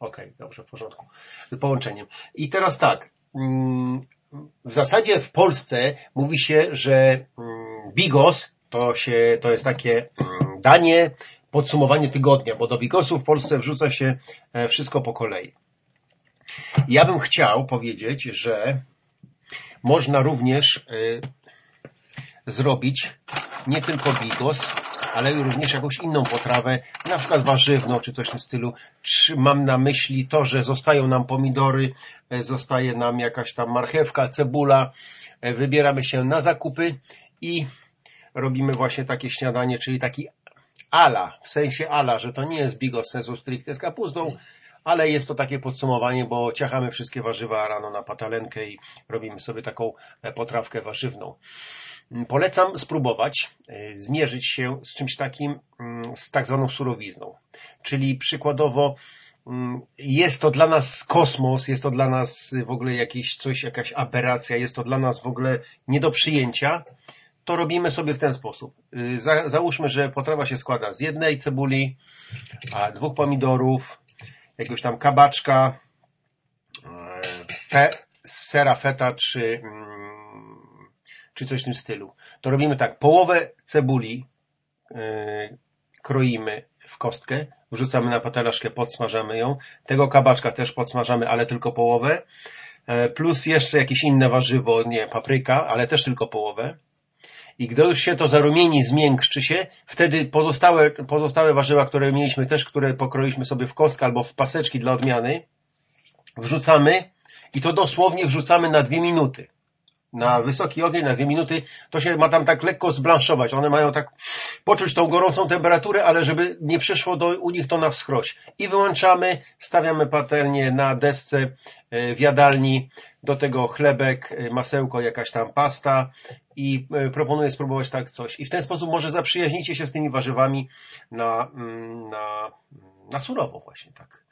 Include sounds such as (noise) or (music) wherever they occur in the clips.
Okej, dobrze, w porządku. Z połączeniem. I teraz tak. mm, W zasadzie w Polsce mówi się, że mm, bigos to, się, to jest takie mm, danie, podsumowanie tygodnia, bo do bigosu w Polsce wrzuca się e, wszystko po kolei. Ja bym chciał powiedzieć, że można również y, zrobić nie tylko bigos, ale również jakąś inną potrawę, na przykład warzywną czy coś w tym stylu. Czy mam na myśli to, że zostają nam pomidory, e, zostaje nam jakaś tam marchewka, cebula, e, wybieramy się na zakupy i robimy właśnie takie śniadanie, czyli taki ala, w sensie ala, że to nie jest bigos sensu stricte z kapustą, ale jest to takie podsumowanie, bo ciachamy wszystkie warzywa rano na patalenkę i robimy sobie taką e, potrawkę warzywną. Mm, Polecam spróbować e, zmierzyć się z czymś takim, mm, z tak zwaną surowizną. Czyli przykładowo mm, jest to dla nas kosmos, jest to dla nas w ogóle jakieś coś, jakaś aberracja, jest to dla nas w ogóle nie do przyjęcia, to robimy sobie w ten sposób. Y, Za, załóżmy, że potrawa się składa z jednej cebuli, dwóch pomidorów, jakiegoś tam kabaczka, e, fe, sera feta czy, czy coś w tym stylu. To robimy tak, połowę cebuli e, kroimy w kostkę, wrzucamy na patelaszkę, podsmażamy ją. Tego kabaczka też podsmażamy, ale tylko połowę. E, Plus jeszcze jakieś inne warzywo, nie papryka, ale też tylko połowę. I gdy już się to zarumieni, zmiękczy się, wtedy pozostałe, pozostałe warzywa, które mieliśmy też, które pokroiliśmy sobie w kostkę albo w paseczki dla odmiany, wrzucamy i to dosłownie wrzucamy na dwie minuty. Na wysoki ogień, na dwie minuty, to się ma tam tak lekko zblanszować. One mają tak poczuć tą gorącą temperaturę, ale żeby nie przeszło do, u nich to na wskroś. I wyłączamy, stawiamy patelnię na desce e, w jadalni, do tego chlebek, e, masełko, jakaś tam pasta i e, proponuję spróbować tak coś. I w ten sposób może zaprzyjaźnicie się z tymi warzywami na, mm, na, na surowo właśnie tak.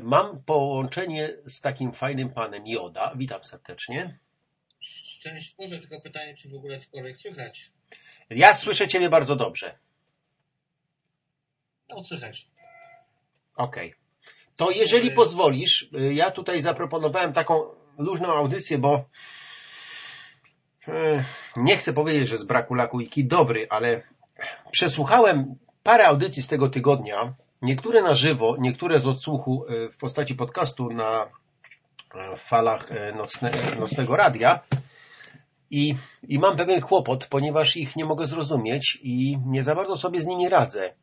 Mam połączenie z takim fajnym panem Joda. Witam serdecznie. Szczęść Boże, tylko pytanie, czy w ogóle cokolwiek słychać? Ja słyszę Ciebie bardzo dobrze. No, słychać. Okej. To jeżeli pozwolisz, y, ja tutaj zaproponowałem taką luźną audycję, bo e, nie chcę powiedzieć, że z braku laku i kij dobry, ale przesłuchałem parę audycji z tego tygodnia, niektóre na żywo, niektóre z odsłuchu e, w postaci podcastu na falach nocne, nocnego radia i, i mam pewien kłopot, ponieważ ich nie mogę zrozumieć i nie za bardzo sobie z nimi radzę.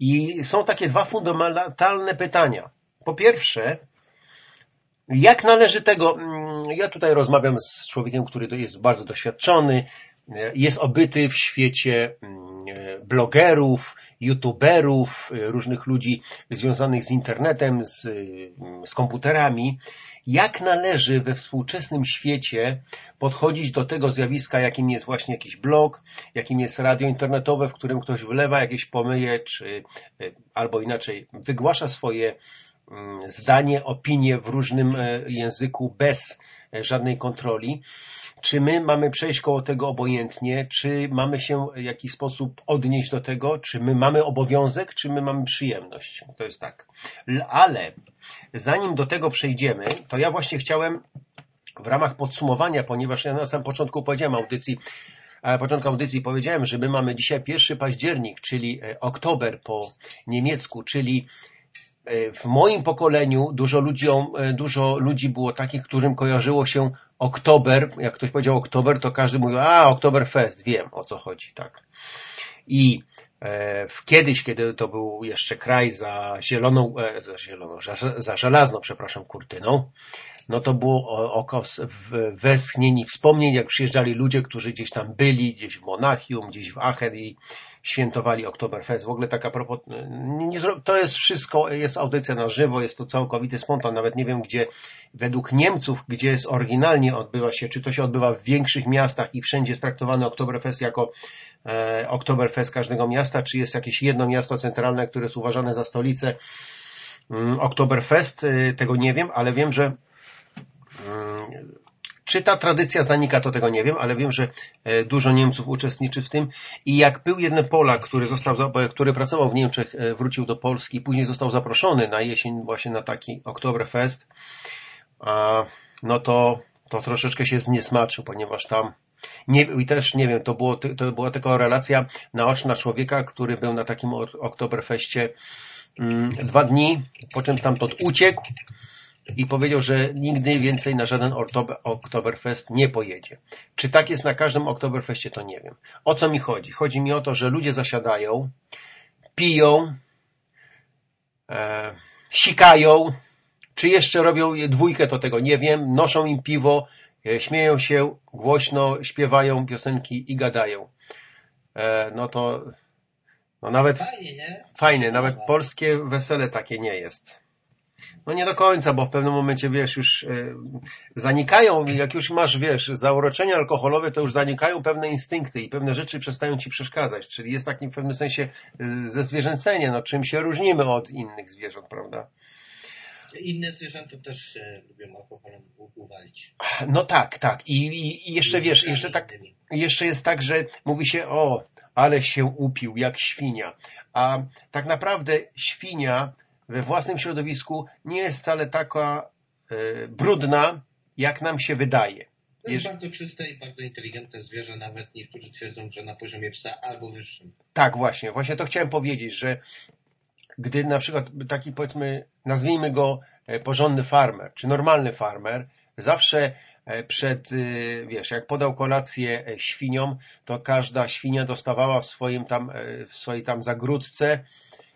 I są takie dwa fundamentalne pytania. Po pierwsze, jak należy tego, mm, ja tutaj rozmawiam z człowiekiem, który jest bardzo doświadczony, e, jest obyty w świecie mm, e, blogerów, youtuberów, e, różnych ludzi związanych z internetem, z, mm, z komputerami. Jak należy we współczesnym świecie podchodzić do tego zjawiska, jakim jest właśnie jakiś blog, jakim jest radio internetowe, w którym ktoś wylewa jakieś pomyje, czy e, albo inaczej wygłasza swoje mm, zdanie, opinię w różnym e, języku bez e, żadnej kontroli. Czy my mamy przejść koło tego obojętnie, czy mamy się w jakiś sposób odnieść do tego, czy my mamy obowiązek, czy my mamy przyjemność. To jest tak. Ale zanim do tego przejdziemy, to ja właśnie chciałem w ramach podsumowania, ponieważ ja na samym początku powiedziałem audycji, początku audycji powiedziałem, że my mamy dzisiaj 1 październik, czyli e, oktober po niemiecku, czyli w moim pokoleniu dużo, ludziom, e, dużo ludzi było takich, którym kojarzyło się oktober. Jak ktoś powiedział oktober, to każdy mówił, a Oktoberfest, wiem o co chodzi, tak. I e, w kiedyś, kiedy to był jeszcze kraj za zieloną, e, za zieloną, za, za żelazną, przepraszam, kurtyną, no to było okos westchnień i wspomnień, jak przyjeżdżali ludzie, którzy gdzieś tam byli, gdzieś w Monachium, gdzieś w Aachen i świętowali Oktoberfest. W ogóle taka propos, to jest wszystko, jest audycja na żywo, jest to całkowity spontan, nawet nie wiem gdzie, według Niemców, gdzie jest oryginalnie odbywa się, czy to się odbywa w większych miastach i wszędzie jest traktowany Oktoberfest jako e, Oktoberfest każdego miasta, czy jest jakieś jedno miasto centralne, które jest uważane za stolicę mm, Oktoberfest, e, tego nie wiem, ale wiem, że mm, Czy ta tradycja zanika, to tego nie wiem, ale wiem, że e, dużo Niemców uczestniczy w tym. I jak był jeden Polak, który został, który pracował w Niemczech, e, wrócił do Polski, później został zaproszony na jesień właśnie na taki Oktoberfest, no to, to troszeczkę się zniesmaczył, ponieważ tam nie, I też nie wiem, to, było, to była tylko relacja naoczna człowieka, który był na takim Oktoberfeście mm, dwa dni, po czym stamtąd uciekł i powiedział, że nigdy więcej na żaden Oktoberfest nie pojedzie. Czy tak jest na każdym Oktoberfestie, to nie wiem. O co mi chodzi? Chodzi mi o to, że ludzie zasiadają, piją, e, sikają, czy jeszcze robią dwójkę, to tego nie wiem, noszą im piwo, e, śmieją się, głośno śpiewają piosenki i gadają. E, no to no nawet? Fajne, nawet polskie wesele takie nie jest. No nie do końca, bo w pewnym momencie, wiesz, już y, zanikają, jak już masz, wiesz, zauroczenia alkoholowe, to już zanikają pewne instynkty i pewne rzeczy przestają ci przeszkadzać. Czyli jest takim w pewnym sensie y, ze zwierzęcenie, no czym się różnimy od innych zwierząt, prawda? Inne zwierzęta też lubią alkoholem uwalić. No tak, tak. I, i, i jeszcze, wiesz, jeszcze tak, jeszcze jest tak, że mówi się, o, ale się upił, jak świnia. A tak naprawdę świnia we własnym środowisku nie jest wcale taka e, brudna, jak nam się wydaje. To jest bardzo czyste i bardzo inteligentne zwierzę, nawet niektórzy twierdzą, że na poziomie psa albo wyższym. Tak, właśnie. Właśnie to chciałem powiedzieć, że gdy na przykład taki powiedzmy, nazwijmy go e, porządny farmer, czy normalny farmer, zawsze e, przed, wiesz, jak podał kolację świniom, to każda świnia dostawała w swoim tam, w swojej tam zagródce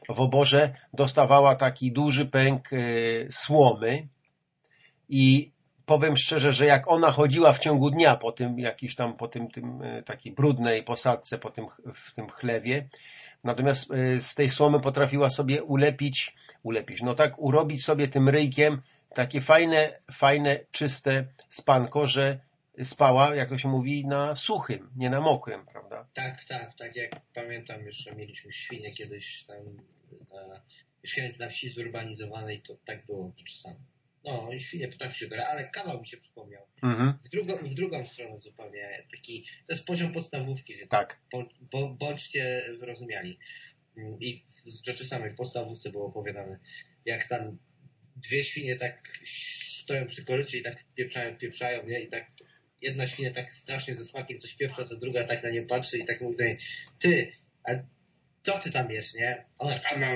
w oborze dostawała taki duży pęk e, słomy i powiem szczerze, że jak ona chodziła w ciągu dnia po tym jakiś tam, po tym, tym e, takiej brudnej posadce, po tym, w tym chlewie, natomiast e, z tej słomy potrafiła sobie ulepić, ulepić, no tak, urobić sobie tym ryjkiem takie fajne, fajne, czyste spanko, że spała, jak to się mówi, na suchym, nie na mokrym, prawda? Tak, tak, tak, jak pamiętam jeszcze mieliśmy świnie kiedyś tam na, mieszkając na wsi zurbanizowanej, to tak było czasami. No i świnie potrafi się gra, ale kawał mi się przypomniał. Mhm. W, drugą, w drugą stronę zupełnie. Taki, to jest poziom podstawówki. Tak. Bo, bo, bądźcie wyrozumiali. I w rzeczy samej w podstawówce było opowiadane, jak tam dwie świnie tak stoją przy korycie i tak pieprzają, pieprzają, nie? I tak jedna świnia tak strasznie ze smakiem coś pieprza, to druga tak na nie patrzy i tak mówi, ty, a co ty tam jesz, nie? Tam, no,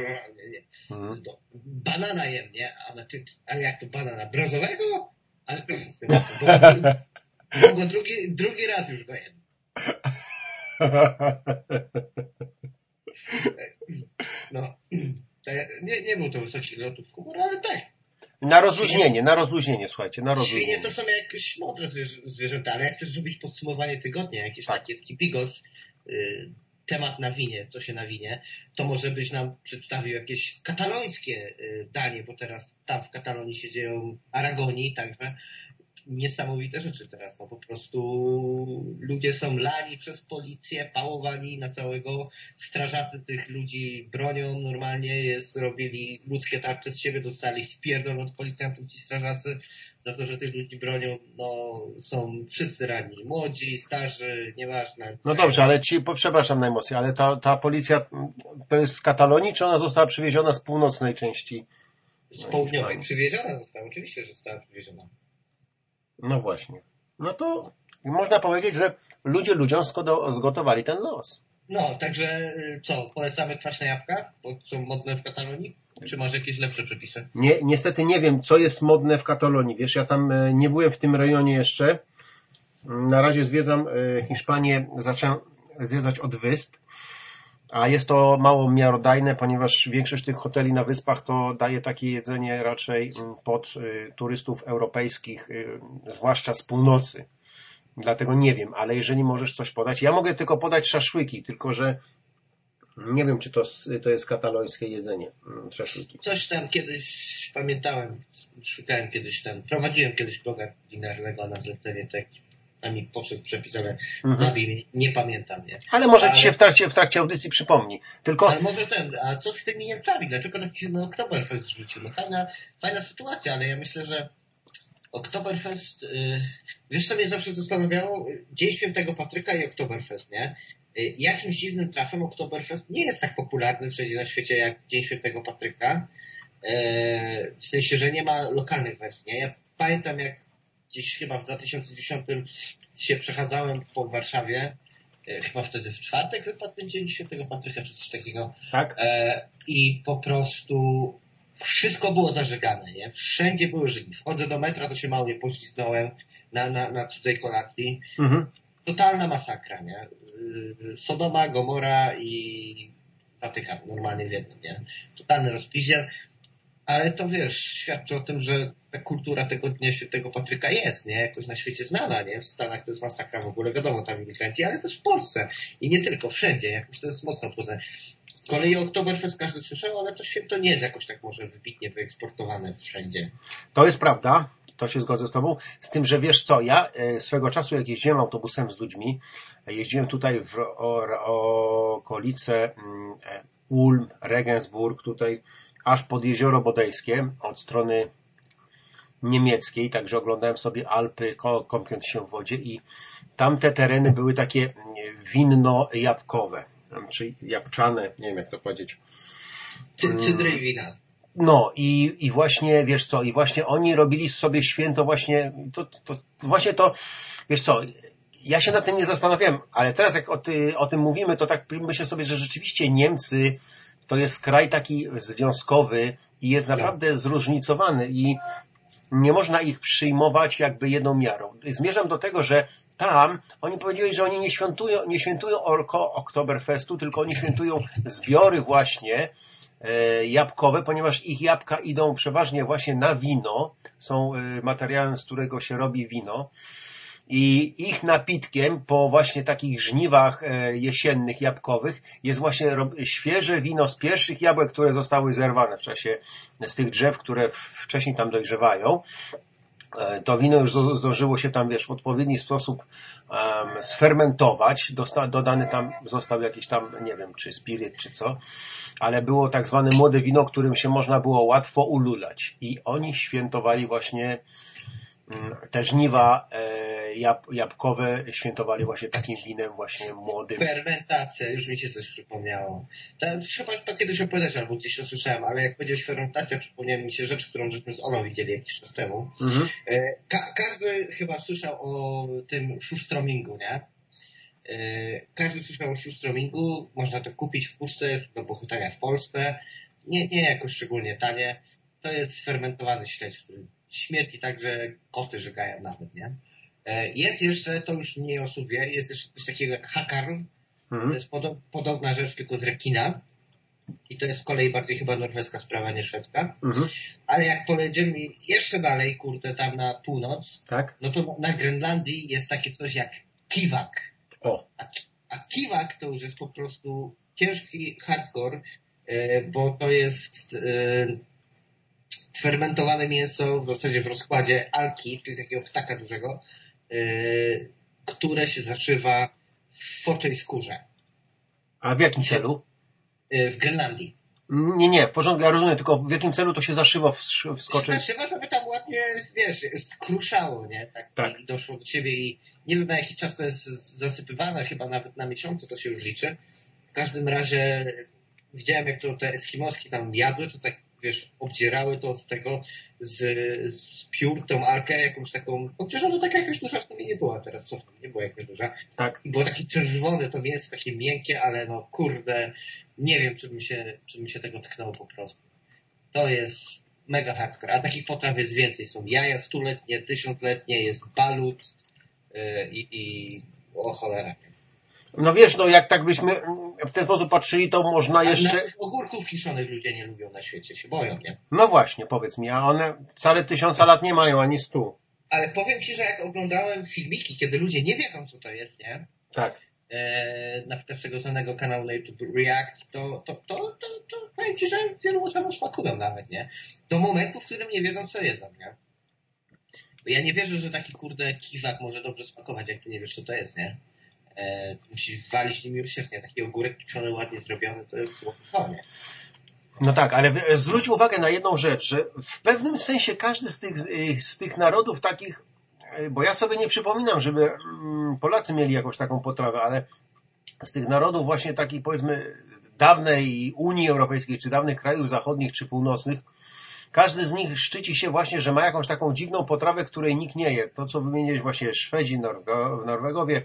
no, mhm. banana jem, nie? Ale, ty, ale jak to banana? Brązowego? Ale bo, (laughs) bo drugi, drugi raz już go jem. No, nie, nie był to wysoki lotów humor, ale tak. Na rozluźnienie, na rozluźnienie, słuchajcie, na rozluźnienie. Świnie to są jakieś mądre zwierzęta, ale jak chcesz zrobić podsumowanie tygodnia, jakieś tak. takie taki bigos, y, temat na winie, co się na winie, to może byś nam przedstawił jakieś katalońskie y, danie, bo teraz tam w Katalonii się dzieją Aragonii, także niesamowite rzeczy teraz. No po prostu ludzie są lani przez policję, pałowani na całego. Strażacy tych ludzi bronią normalnie, jest, robili ludzkie tarcze z siebie, dostali wpierdol od policjantów ci strażacy za to, że tych ludzi bronią, no są wszyscy ranni. Młodzi, starzy, nieważne. No dobrze, ale ci, przepraszam najmocniej, ale ta, ta policja to jest z Katalonii, czy ona została przywieziona z północnej części? Z południowej. Przywieziona została, oczywiście, że została przywieziona. No właśnie. No to można powiedzieć, że ludzie ludziom zgotowali ten los. No, także y, co, polecamy kwaśne jabłka, bo są modne w Katalonii? Czy masz jakieś lepsze przepisy? Nie, niestety nie wiem, co jest modne w Katalonii. Wiesz, ja tam e, nie byłem w tym rejonie jeszcze. Na razie zwiedzam e, Hiszpanię, zacząłem zwiedzać od wysp, a jest to mało miarodajne, ponieważ większość tych hoteli na wyspach to daje takie jedzenie raczej mm, pod y, turystów europejskich, zwłaszcza z północy. Dlatego nie wiem, ale jeżeli możesz coś podać, ja mogę tylko podać szaszłyki, tylko że nie wiem, czy to, to jest katalońskie jedzenie, mm, szaszłyki. Coś tam kiedyś pamiętałem, szukałem kiedyś tam, prowadziłem kiedyś bloga dinarnego na zlecenie tak a mi podszedł przepis, ale mhm. nie pamiętam. Nie? Ale może ale... ci się w trakcie, w trakcie audycji przypomni. Tylko... Ale może ten, a co z tymi Niemcami? Dlaczego tak się na Oktoberfest zrzucił? No fajna, fajna sytuacja, ale ja myślę, że Oktoberfest, y, wiesz co mnie zawsze zastanawiało? Dzień Świętego Patryka i Oktoberfest, nie? Y, jakimś dziwnym trafem Oktoberfest nie jest tak popularny wszędzie na świecie jak Dzień Świętego Patryka. Y, w sensie, że nie ma lokalnych wersji, nie? Ja pamiętam jak gdzieś chyba w 2010 się przechadzałem po Warszawie, chyba wtedy w czwartek wypadł ten Dzień Świętego Patryka, czy coś takiego. Tak. I po prostu wszystko było zażegane, nie? Wszędzie były żygi. Wchodzę do metra, to się mało nie poślizgnąłem na, na, na cudzej kolacji. Mhm. Totalna masakra, nie? Sodoma, Gomora i Watykan normalnie w jednym, nie? Totalny rozpizier. Ale to wiesz, świadczy o tym, że ta kultura tego Dnia Świętego Patryka jest, nie? Jakoś na świecie znana, nie? W Stanach to jest masakra w ogóle, wiadomo, tam imigranci, ale też w Polsce. I nie tylko, wszędzie. Jakoś to jest mocno poznane. Z kolei Oktoberfest każdy słyszał, ale to święto nie jest jakoś tak może wybitnie wyeksportowane wszędzie. To jest prawda, to się zgodzę z Tobą. Z tym, że wiesz co, ja e, swego czasu jak jeździłem autobusem z ludźmi, e, jeździłem tutaj w okolice mm, e, Ulm, Regensburg, tutaj aż pod Jezioro Bodejskie od strony niemieckiej, także oglądałem sobie Alpy, kąpiąc się w wodzie i tamte tereny były takie mm, winno-jabłkowe czy jabłczane, nie wiem jak to powiedzieć. Cydry i wina. No i, i właśnie, wiesz co, i właśnie oni robili sobie święto właśnie, to, to, właśnie to, wiesz co, ja się nad tym nie zastanawiałem, ale teraz jak o, ty, o tym mówimy, to tak myślę sobie, że rzeczywiście Niemcy to jest kraj taki związkowy i jest tak. naprawdę zróżnicowany i nie można ich przyjmować jakby jedną miarą. Zmierzam do tego, że tam oni powiedzieli, że oni nie świętują, nie świętują Orko Oktoberfestu, tylko oni świętują zbiory właśnie e, jabłkowe, ponieważ ich jabłka idą przeważnie właśnie na wino, są e, materiałem, z którego się robi wino i ich napitkiem po właśnie takich żniwach e, jesiennych jabłkowych jest właśnie świeże wino z pierwszych jabłek, które zostały zerwane w czasie z tych drzew, które wcześniej tam dojrzewają E, to wino już zdążyło się tam, wiesz, w odpowiedni sposób um, sfermentować. Dosta, dodany tam został jakiś tam, nie wiem, czy spiryt, czy co, ale było tak zwane młode wino, którym się można było łatwo ululać. I oni świętowali właśnie te żniwa e, jab, jabłkowe świętowali właśnie takim winem właśnie młodym. Fermentacja, już mi się coś przypomniało. To, chyba to kiedyś opowiadać albo gdzieś to słyszałem, ale jak powiedziałeś fermentacja, przypomniała mi się rzecz, którą żeśmy z Olą widzieli jakiś czas temu. Mhm. E, ka każdy chyba słyszał o tym szustromingu, nie? E, każdy słyszał o szustromingu, można to kupić w puszce, jest do pochutania w Polsce. Nie, nie jakoś szczególnie tanie. To jest sfermentowany śledź, który śmierci tak, że koty żygają nawet, nie? E, jest jeszcze, to już mniej osób wie, jest jeszcze coś takiego jak hakarn. Mhm. To jest podobna rzecz, tylko z rekina. I to jest z kolei bardziej chyba norweska sprawa, nie szwedzka. Mhm. Ale jak pojedziemy jeszcze dalej, kurde, tam na północ, tak? no to na Grenlandii jest takie coś jak kiwak. O. A, a kiwak to już jest po prostu ciężki hardcore, e, bo to jest e, fermentowane mięso w zasadzie w rozkładzie alki, czyli takiego ptaka dużego, yy, które się zaczywa w foczej skórze. A w jakim celu? Yy, w Grenlandii. Nie, nie, w porządku, ja rozumiem, tylko w jakim celu to się zaszywa w, w skoczy? Zaszywa, żeby tam ładnie, wiesz, skruszało, nie? Tak, tak. I doszło do siebie i nie wiem na jaki czas to jest zasypywane, chyba nawet na miesiące to się już liczy. W każdym razie widziałem, jak to te eskimoski tam jadły, to tak wiesz, obdzierały to z tego, z, z piór tą arkę jakąś taką, przecież ona taka jakaś duża w nie była teraz, co nie była jakaś duża. Tak. Było takie czerwone to mięso, takie miękkie, ale no kurde, nie wiem, czy mi się, czy mi się tego tknęło po prostu. To jest mega hardcore, a takich potraw jest więcej. Są jaja stuletnie, tysiącletnie, jest balut yy, i, i o cholera. No wiesz, no jak tak byśmy w ten sposób patrzyli, to można jeszcze... A ogórków kiszonych ludzie nie lubią na świecie, się boją, nie? No właśnie, powiedz mi, a one wcale tysiąca lat nie mają, ani stu. Ale powiem Ci, że jak oglądałem filmiki, kiedy ludzie nie wiedzą, co to jest, nie? Tak. E, na tego znanego kanału na YouTube React, to, to, to, to, to powiem Ci, że wielu osobom smakują nawet, nie? Do momentu, w którym nie wiedzą, co jedzą, nie? Bo ja nie wierzę, że taki kurde kiwak może dobrze smakować, jak Ty nie wiesz, co to jest, nie? E, musisz walić nim miłosiernie. Taki ogórek kiszony, ładnie zrobiony, to jest słodkowanie. No tak, ale zwróć uwagę na jedną rzecz, że w pewnym sensie każdy z tych, z tych narodów takich, bo ja sobie nie przypominam, żeby mm, Polacy mieli jakąś taką potrawę, ale z tych narodów właśnie takich powiedzmy dawnej Unii Europejskiej, czy dawnych krajów zachodnich, czy północnych, każdy z nich szczyci się właśnie, że ma jakąś taką dziwną potrawę, której nikt nie je. To, co wymieniłeś właśnie Szwedzi, Norwegowie,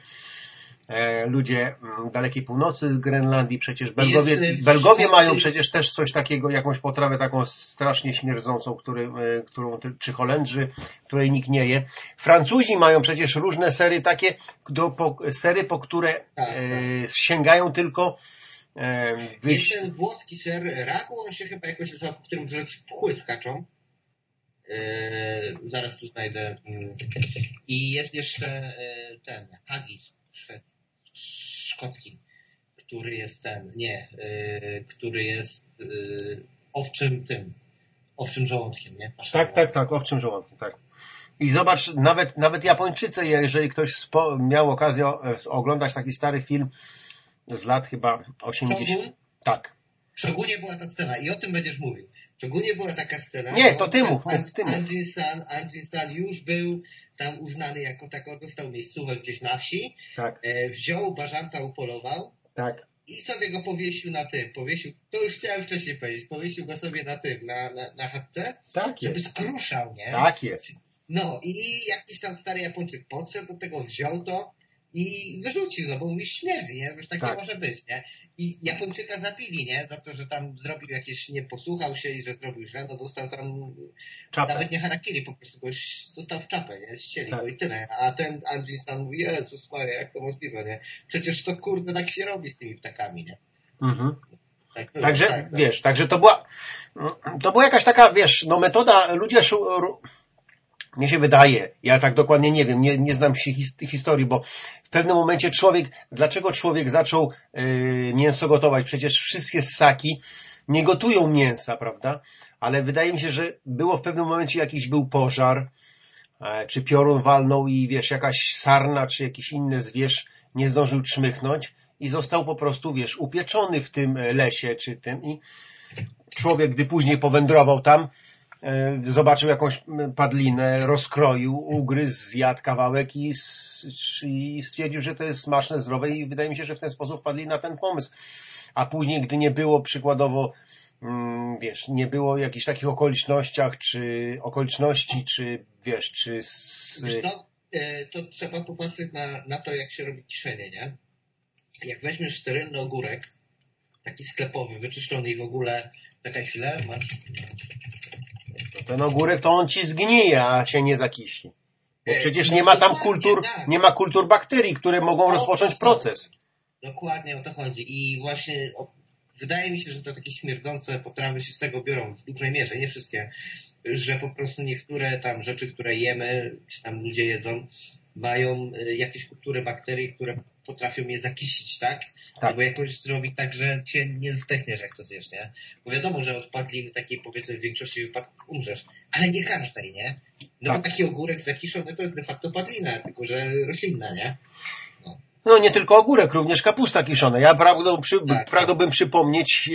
ludzie mm, dalekiej północy Grenlandii, przecież Belgowie, Jest, y, Belgowie mają przecież też coś takiego, jakąś potrawę taką strasznie śmierdzącą, który, e, którą, czy Holendrzy, której nikt nie je. Francuzi mają przecież różne sery takie, do, po, sery, po które Tak, e, sięgają tylko e, Jest wyjść. ten włoski ser ragu, on się chyba jakoś nazywa, po którym jakieś pchły skaczą. Eee, zaraz tu znajdę. Mm. I jest jeszcze e, ten haggis szwed, szkocki, który jest ten, nie, e, który jest e, owczym tym, owczym żołądkiem, nie? Tak, tak, tak, owczym żołądkiem, tak. I zobacz, nawet, nawet Japończycy, jeżeli ktoś miał okazję e, oglądać taki stary film z lat chyba 80. Shogun? Tak. Shogunie była ta scena i o tym będziesz mówił. W Shogunie była taka scena. Nie, to ty mów, mów, ty mów. Andrzej San, Andrzej San już był tam uznany jako tako, dostał miejscówek gdzieś na wsi, Tak, e, wziął bażanta, upolował tak. i sobie go powiesił na tym, powiesił, to już chciałem wcześniej powiedzieć, powiesił go sobie na tym, na, na, na chatce, Tak żeby jest. skruszał, nie? Tak jest. No i jakiś tam stary Japończyk podszedł do tego, wziął to i wyrzucił, no bo mówi śmierdzi, nie? Już tak, Tak. nie może być, nie? I Japończyka zabili, nie? Za to, że tam zrobił jakieś, nie posłuchał się i że zrobił źle, no dostał tam Czapę. nawet nie harakiri, po prostu go dostał w czapę, nie? Ścieli Tak. go i tyle. A ten Andrzej Stan mówi, Jezus Maria, jak to możliwe, nie? Przecież to kurde tak się robi z tymi ptakami, nie? Mhm. Tak, Także, tak, tak. wiesz, także to była, to była jakaś taka, wiesz, no metoda, ludzie, mnie się wydaje, ja tak dokładnie nie wiem, nie, nie znam się his, historii, bo w pewnym momencie człowiek, dlaczego człowiek zaczął y, mięso gotować? Przecież wszystkie ssaki nie gotują mięsa, prawda? Ale wydaje mi się, że było w pewnym momencie jakiś był pożar, e, czy piorun walnął i wiesz, jakaś sarna, czy jakiś inny zwierz nie zdążył czmychnąć i został po prostu, wiesz, upieczony w tym e, lesie, czy tym i człowiek, gdy później powędrował tam, zobaczył jakąś padlinę, rozkroił, ugryzł, zjadł kawałek i, i stwierdził, że to jest smaczne, zdrowe i wydaje mi się, że w ten sposób wpadli na ten pomysł. A później, gdy nie było przykładowo, mm, wiesz, nie było jakichś takich okolicznościach, czy okoliczności, czy wiesz, czy z, Wiesz e, to trzeba popatrzeć na, na to, jak się robi kiszenie, nie? Jak weźmiesz sterylny ogórek, taki sklepowy, wyczyszczony i w ogóle, czekaj chwilę, masz, ten ogórek, to on ci zgnije, a cię nie zakiśni. Bo E, przecież no nie ma tam kultur, tak. nie ma kultur bakterii, które mogą rozpocząć proces. dokładnie o to chodzi i właśnie wydaje mi się, że to takie śmierdzące potrawy się z tego biorą w dużej mierze, nie wszystkie, że po prostu niektóre tam rzeczy, które jemy, czy tam ludzie jedzą, mają e, jakieś kultury bakterii, które potrafią je zakisić, tak? Tak. Albo jakoś zrobić tak, że cię nie zdechniesz, jak to zjesz, nie? Bo wiadomo, że od padliny takiej powiedzmy w większości wypadków umrzesz, ale nie każdej, nie? No Tak. bo taki ogórek zakiszony to jest de facto padlina, tylko że roślinna, nie? No nie tylko ogórek, również kapusta kiszona. Ja pragnął przy, Tak, pragnąłbym przypomnieć,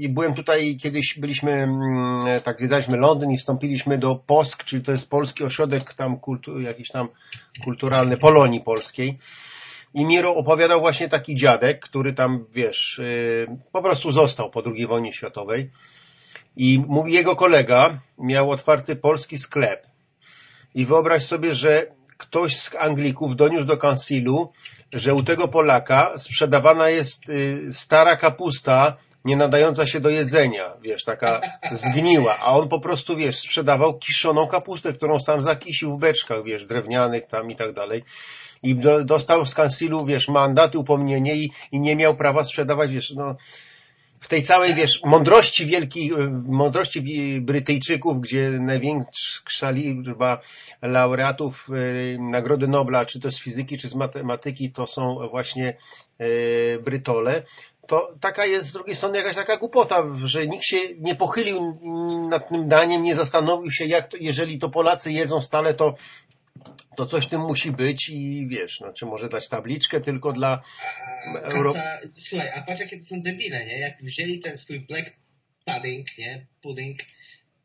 e, byłem tutaj kiedyś, byliśmy, mm, tak zwiedzaliśmy Londyn i wstąpiliśmy do POSK, czyli to jest Polski Ośrodek tam kultu, jakiś tam kulturalny Polonii Polskiej. I mi ro- opowiadał właśnie taki dziadek, który tam, wiesz, y, po prostu został po II wojnie światowej. I mówi, jego kolega miał otwarty polski sklep. I wyobraź sobie, że ktoś z Anglików doniósł do kancilu, że u tego Polaka sprzedawana jest y, stara kapusta, nie nadająca się do jedzenia, wiesz, taka zgniła, a on po prostu, wiesz, sprzedawał kiszoną kapustę, którą sam zakisił w beczkach, wiesz, drewnianych tam i tak dalej. I do, dostał z kancilu, wiesz, mandat, upomnienie i, i nie miał prawa sprzedawać, wiesz, no, w tej całej, wiesz, mądrości wielkiej, y, mądrości Brytyjczyków, gdzie największa liczba laureatów y, Nagrody Nobla, czy to z fizyki, czy z matematyki, to są właśnie y, Brytole, to taka jest z drugiej strony jakaś taka głupota, że nikt się nie pochylił nad tym daniem, nie zastanowił się, jak to, jeżeli to Polacy jedzą stale, to to coś tym musi być i wiesz, no, czy może dać tabliczkę tylko dla A, Euro- kasa, słuchaj, a patrz jakie to są debile, nie? Jak wzięli ten swój Black pudding, nie? Pudding.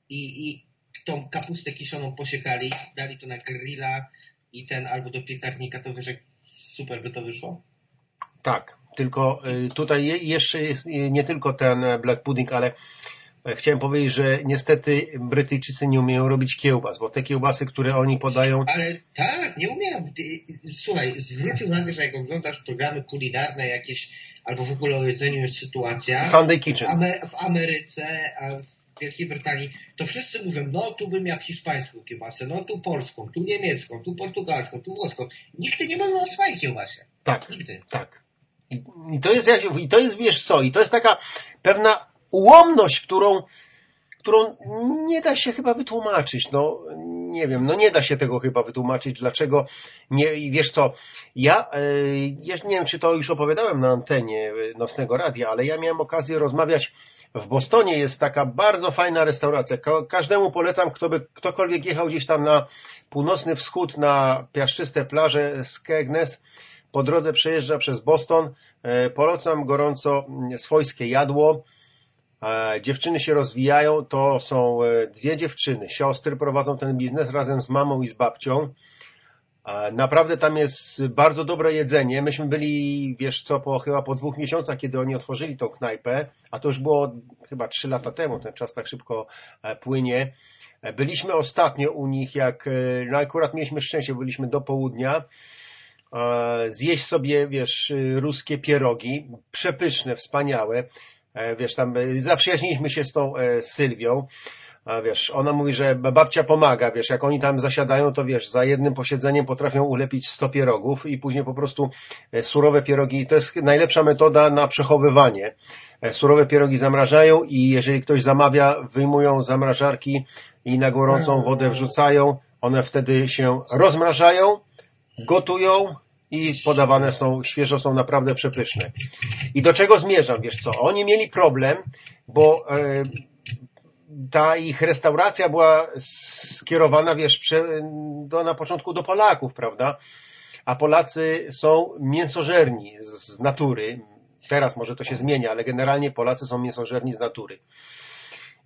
I, I tą kapustę kiszoną posiekali, dali to na grilla i ten albo do piekarnika, to wiesz, jak super by to wyszło? Tak, tylko y, tutaj jeszcze jest nie tylko ten black pudding, ale e, chciałem powiedzieć, że niestety Brytyjczycy nie umieją robić kiełbas, bo te kiełbasy, które oni podają... Ale tak, nie umieją. Słuchaj, zwróć uwagę, że jak oglądasz programy kulinarne jakieś, albo w ogóle o jedzeniu jest sytuacja... Sunday Kitchen. W Ameryce, a w Wielkiej Brytanii, to wszyscy mówią, no tu bym jadł hiszpańską kiełbasę, no tu polską, tu niemiecką, tu portugalską, tu włoską. Nikt nie mówi o swojej kiełbasie. Tak, Nigdy. tak. I, to jest, i to jest, wiesz co, i to jest taka pewna ułomność, którą, którą nie da się chyba wytłumaczyć. No, nie wiem, no nie da się tego chyba wytłumaczyć, dlaczego nie, i wiesz co, ja, ja nie wiem, czy to już opowiadałem na antenie Nocnego Radia, ale ja miałem okazję rozmawiać w Bostonie jest taka bardzo fajna restauracja. Każdemu polecam, kto by, ktokolwiek jechał gdzieś tam na północny wschód, na piaszczyste plaże Skegness, po drodze przejeżdża przez Boston. E, polecam gorąco swojskie jadło. E, dziewczyny się rozwijają. To są e, dwie dziewczyny. Siostry prowadzą ten biznes razem z mamą i z babcią. Naprawdę tam jest bardzo dobre jedzenie. Myśmy byli, wiesz co, po, chyba po dwóch miesiącach, kiedy oni otworzyli tą knajpę, a to już było chyba trzy lata temu, ten czas tak szybko płynie. Byliśmy ostatnio u nich, jak, no akurat mieliśmy szczęście, byliśmy do południa zjeść sobie, wiesz, ruskie pierogi, przepyszne, wspaniałe. E, wiesz, tam e, zaprzyjaźniliśmy się z tą e, Sylwią. A wiesz, ona mówi, że babcia pomaga, wiesz, jak oni tam zasiadają, to wiesz, za jednym posiedzeniem potrafią ulepić 100 pierogów i później po prostu surowe pierogi, to jest najlepsza metoda na przechowywanie. Surowe pierogi zamrażają i jeżeli ktoś zamawia, wyjmują zamrażarki i na gorącą wodę wrzucają, one wtedy się rozmrażają, gotują i podawane są, świeżo są naprawdę przepyszne. I do czego zmierzam, wiesz co? Oni mieli problem, bo e, ta ich restauracja była skierowana, wiesz, do, na początku do Polaków, prawda? A Polacy są mięsożerni z natury. Teraz może to się zmienia, ale generalnie Polacy są mięsożerni z natury.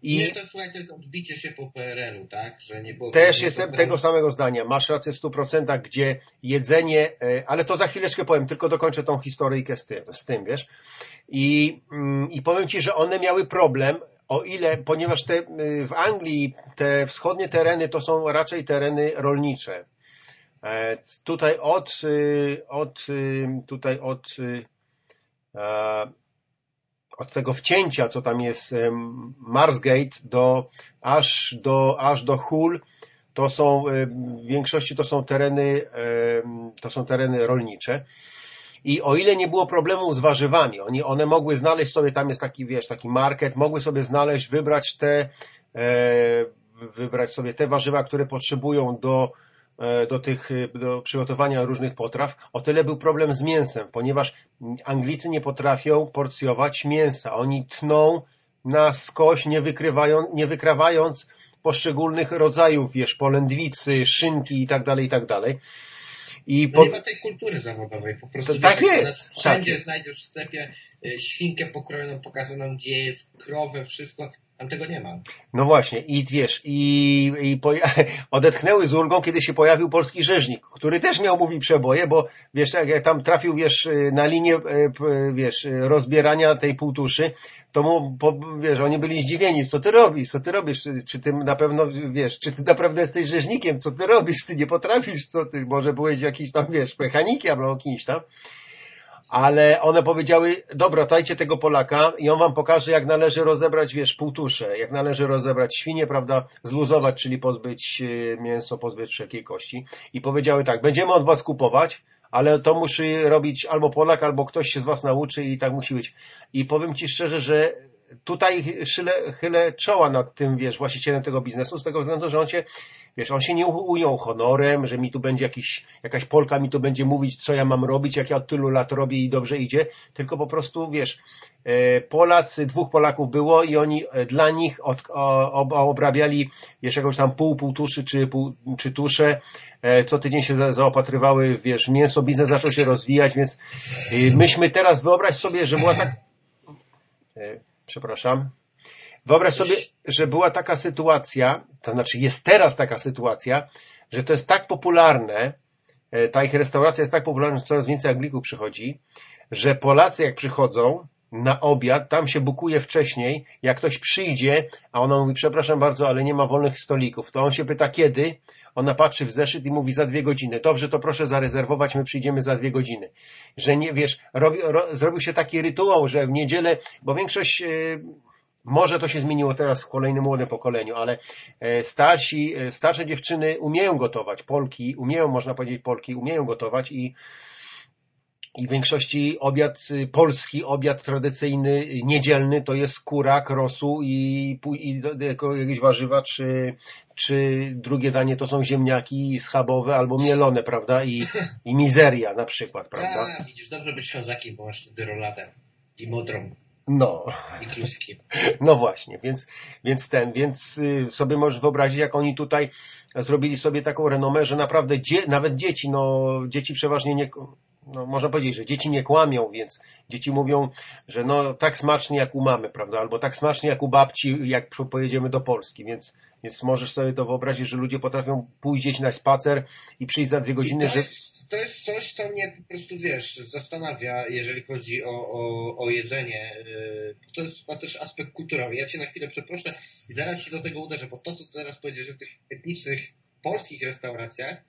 I nie, to słuchaj, to jest odbicie się po PRL-u, tak? Że nie było też jestem tego samego zdania. Masz rację w 100%, gdzie jedzenie, e, ale to za chwileczkę powiem, tylko dokończę tą historyjkę z tym, z tym wiesz. I, mm, I powiem Ci, że one miały problem, o ile, ponieważ te, y, w Anglii te wschodnie tereny to są raczej tereny rolnicze. E, tutaj od, y, od y, tutaj od od tego wcięcia, co tam jest Marsgate, do, aż, do, aż do Hull, to są w większości to są tereny, to są tereny rolnicze. I o ile nie było problemu z warzywami, oni, one mogły znaleźć sobie, tam jest taki, wiesz, taki market, mogły sobie znaleźć, wybrać te, e, wybrać sobie te warzywa, które potrzebują do, do tych, e, do przygotowania różnych potraw, o tyle był problem z mięsem, ponieważ Anglicy nie potrafią porcjować mięsa. Oni tną na skoś, nie, wykrywają, nie wykrawając poszczególnych rodzajów, wiesz, polędwicy, szynki i tak dalej, i tak dalej. I po... Nie ma tej kultury zawodowej, po prostu. To, tak jest. Wszędzie tak znajdziesz w sklepie e, świnkę pokrojoną, pokazaną, gdzie jest krowę, wszystko. Tam tego nie ma. No właśnie, i wiesz, i, i (laughs) odetchnęły z ulgą, kiedy się pojawił polski rzeźnik, który też miał mówi przeboje, bo wiesz, jak tam trafił, wiesz, na linię, e, wiesz, rozbierania tej półtuszy, to mu, wiesz, oni byli zdziwieni, co ty robisz, co ty robisz, czy ty na pewno, wiesz, czy ty naprawdę jesteś rzeźnikiem, co ty robisz, ty nie potrafisz, co ty, może byłeś jakiś tam, wiesz, mechanikiem albo kimś tam ale one powiedziały, dobra, dajcie tego Polaka i on wam pokaże, jak należy rozebrać, wiesz, półtusze, jak należy rozebrać świnie, prawda, zluzować, czyli pozbyć e, mięso, pozbyć wszelkiej kości. I powiedziały tak, będziemy od was kupować, ale to musi robić albo Polak, albo ktoś się z was nauczy i tak musi być. I powiem ci szczerze, że tutaj chylę, chylę czoła nad tym, wiesz, właścicielem tego biznesu, z tego względu, że on się Wiesz, on się nie ujął honorem, że mi tu będzie jakiś, jakaś Polka mi tu będzie mówić, co ja mam robić, jak ja od tylu lat robię i dobrze idzie, tylko po prostu, wiesz, e, Polacy, dwóch Polaków było i oni e, dla nich od, obrabiali, wiesz, jakąś tam pół, pół tuszy czy, pół, czy tusze, e, co tydzień się zaopatrywały, wiesz, mięso, biznes zaczął się rozwijać, więc myśmy teraz, wyobraź sobie, że była tak, przepraszam, Wyobraź sobie, że była taka sytuacja, to znaczy jest teraz taka sytuacja, że to jest tak popularne, e, ta ich restauracja jest tak popularna, że coraz więcej Anglików przychodzi, że Polacy jak przychodzą na obiad, tam się bukuje wcześniej, jak ktoś przyjdzie, a ona mówi, przepraszam bardzo, ale nie ma wolnych stolików, to on się pyta kiedy, ona patrzy w zeszyt i mówi za dwie godziny. Dobrze, to proszę zarezerwować, my przyjdziemy za dwie godziny. Że nie, wiesz, robi, ro, zrobił się taki rytuał, że w niedzielę, bo większość, yy, może to się zmieniło teraz w kolejnym młodym pokoleniu, ale e, starsi, e, starsze dziewczyny umieją gotować, Polki, umieją, można powiedzieć, Polki umieją gotować i i w większości obiad y, polski, obiad tradycyjny, y, niedzielny to jest kurak, rosół i, i jakieś warzywa, czy, czy drugie danie to są ziemniaki schabowe albo mielone, prawda? I, i mizeria na przykład, prawda? A, widzisz, dobrze być ślązakiem, bo masz wtedy roladę i modrą. No. I kluskiem. (laughs) No właśnie, więc, więc ten, więc y, sobie możesz wyobrazić, jak oni tutaj zrobili sobie taką renomę, że naprawdę dzie, nawet dzieci, no dzieci przeważnie nie, no, można powiedzieć, że dzieci nie kłamią, więc dzieci mówią, że no tak smacznie jak u mamy, prawda? Albo tak smacznie jak u babci, jak pojedziemy do Polski, więc, więc możesz sobie to wyobrazić, że ludzie potrafią pójść gdzieś na spacer i przyjść za dwie godziny, że... To jest coś, co mnie po prostu, wiesz, zastanawia, jeżeli chodzi o, o, o jedzenie. Y, to jest ma też aspekt kulturowy. Ja cię na chwilę przeproszę i zaraz się do tego uderzę, bo to, co teraz powiedziesz o tych etnicznych polskich restauracjach,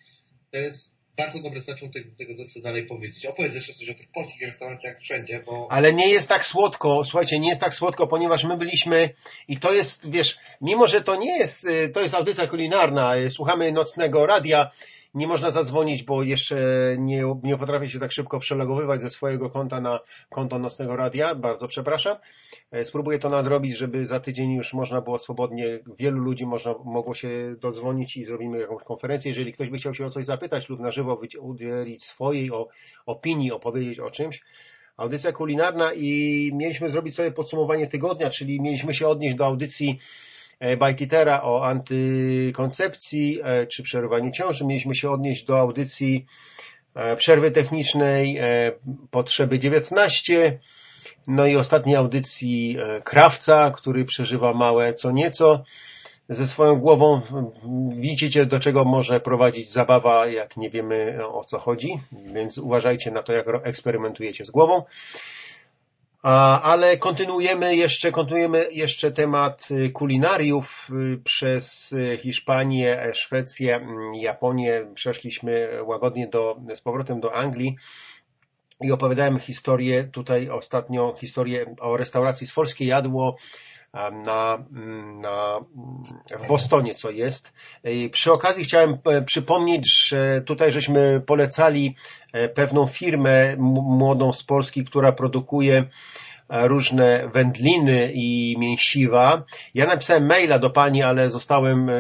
to jest bardzo dobry zaczątek do tego, co dalej powiedzieć. Opowiedz jeszcze coś o tych polskich restauracjach wszędzie, bo... Ale nie jest tak słodko, słuchajcie, nie jest tak słodko, ponieważ my byliśmy i to jest, wiesz, mimo że to nie jest, y, to jest audycja kulinarna, y, słuchamy nocnego radia, nie można zadzwonić, bo jeszcze nie, nie potrafię się tak szybko przelogowywać ze swojego konta na konto Nocnego Radia. Bardzo przepraszam. E, spróbuję to nadrobić, żeby za tydzień już można było swobodnie, wielu ludzi można, mogło się dodzwonić i zrobimy jakąś konferencję. Jeżeli ktoś by chciał się o coś zapytać lub na żywo udzielić swojej o, opinii, opowiedzieć o czymś, audycja kulinarna i mieliśmy zrobić sobie podsumowanie tygodnia, czyli mieliśmy się odnieść do audycji E, Bajtitera o antykoncepcji e, czy przerywaniu ciąży. Mieliśmy się odnieść do audycji e, przerwy technicznej Potrzeby 19, no i ostatniej audycji Krawca, który przeżywa małe co nieco ze swoją głową. Widzicie, do czego może prowadzić zabawa, jak nie wiemy o co chodzi, więc uważajcie na to, jak eksperymentujecie z głową. Ale kontynuujemy jeszcze, kontynuujemy jeszcze temat y, kulinariów y, przez y, Hiszpanię, Szwecję, mm, Japonię. Przeszliśmy łagodnie do, z powrotem do Anglii i opowiadałem historię tutaj ostatnio, historię o restauracji Sforskie Jadło na, mm, na, w Bostonie, co jest. Przy okazji chciałem e, przypomnieć, że tutaj żeśmy polecali e, pewną firmę młodą z Polski, która produkuje e, różne wędliny i mięsiwa. Ja napisałem maila do pani, ale zostałem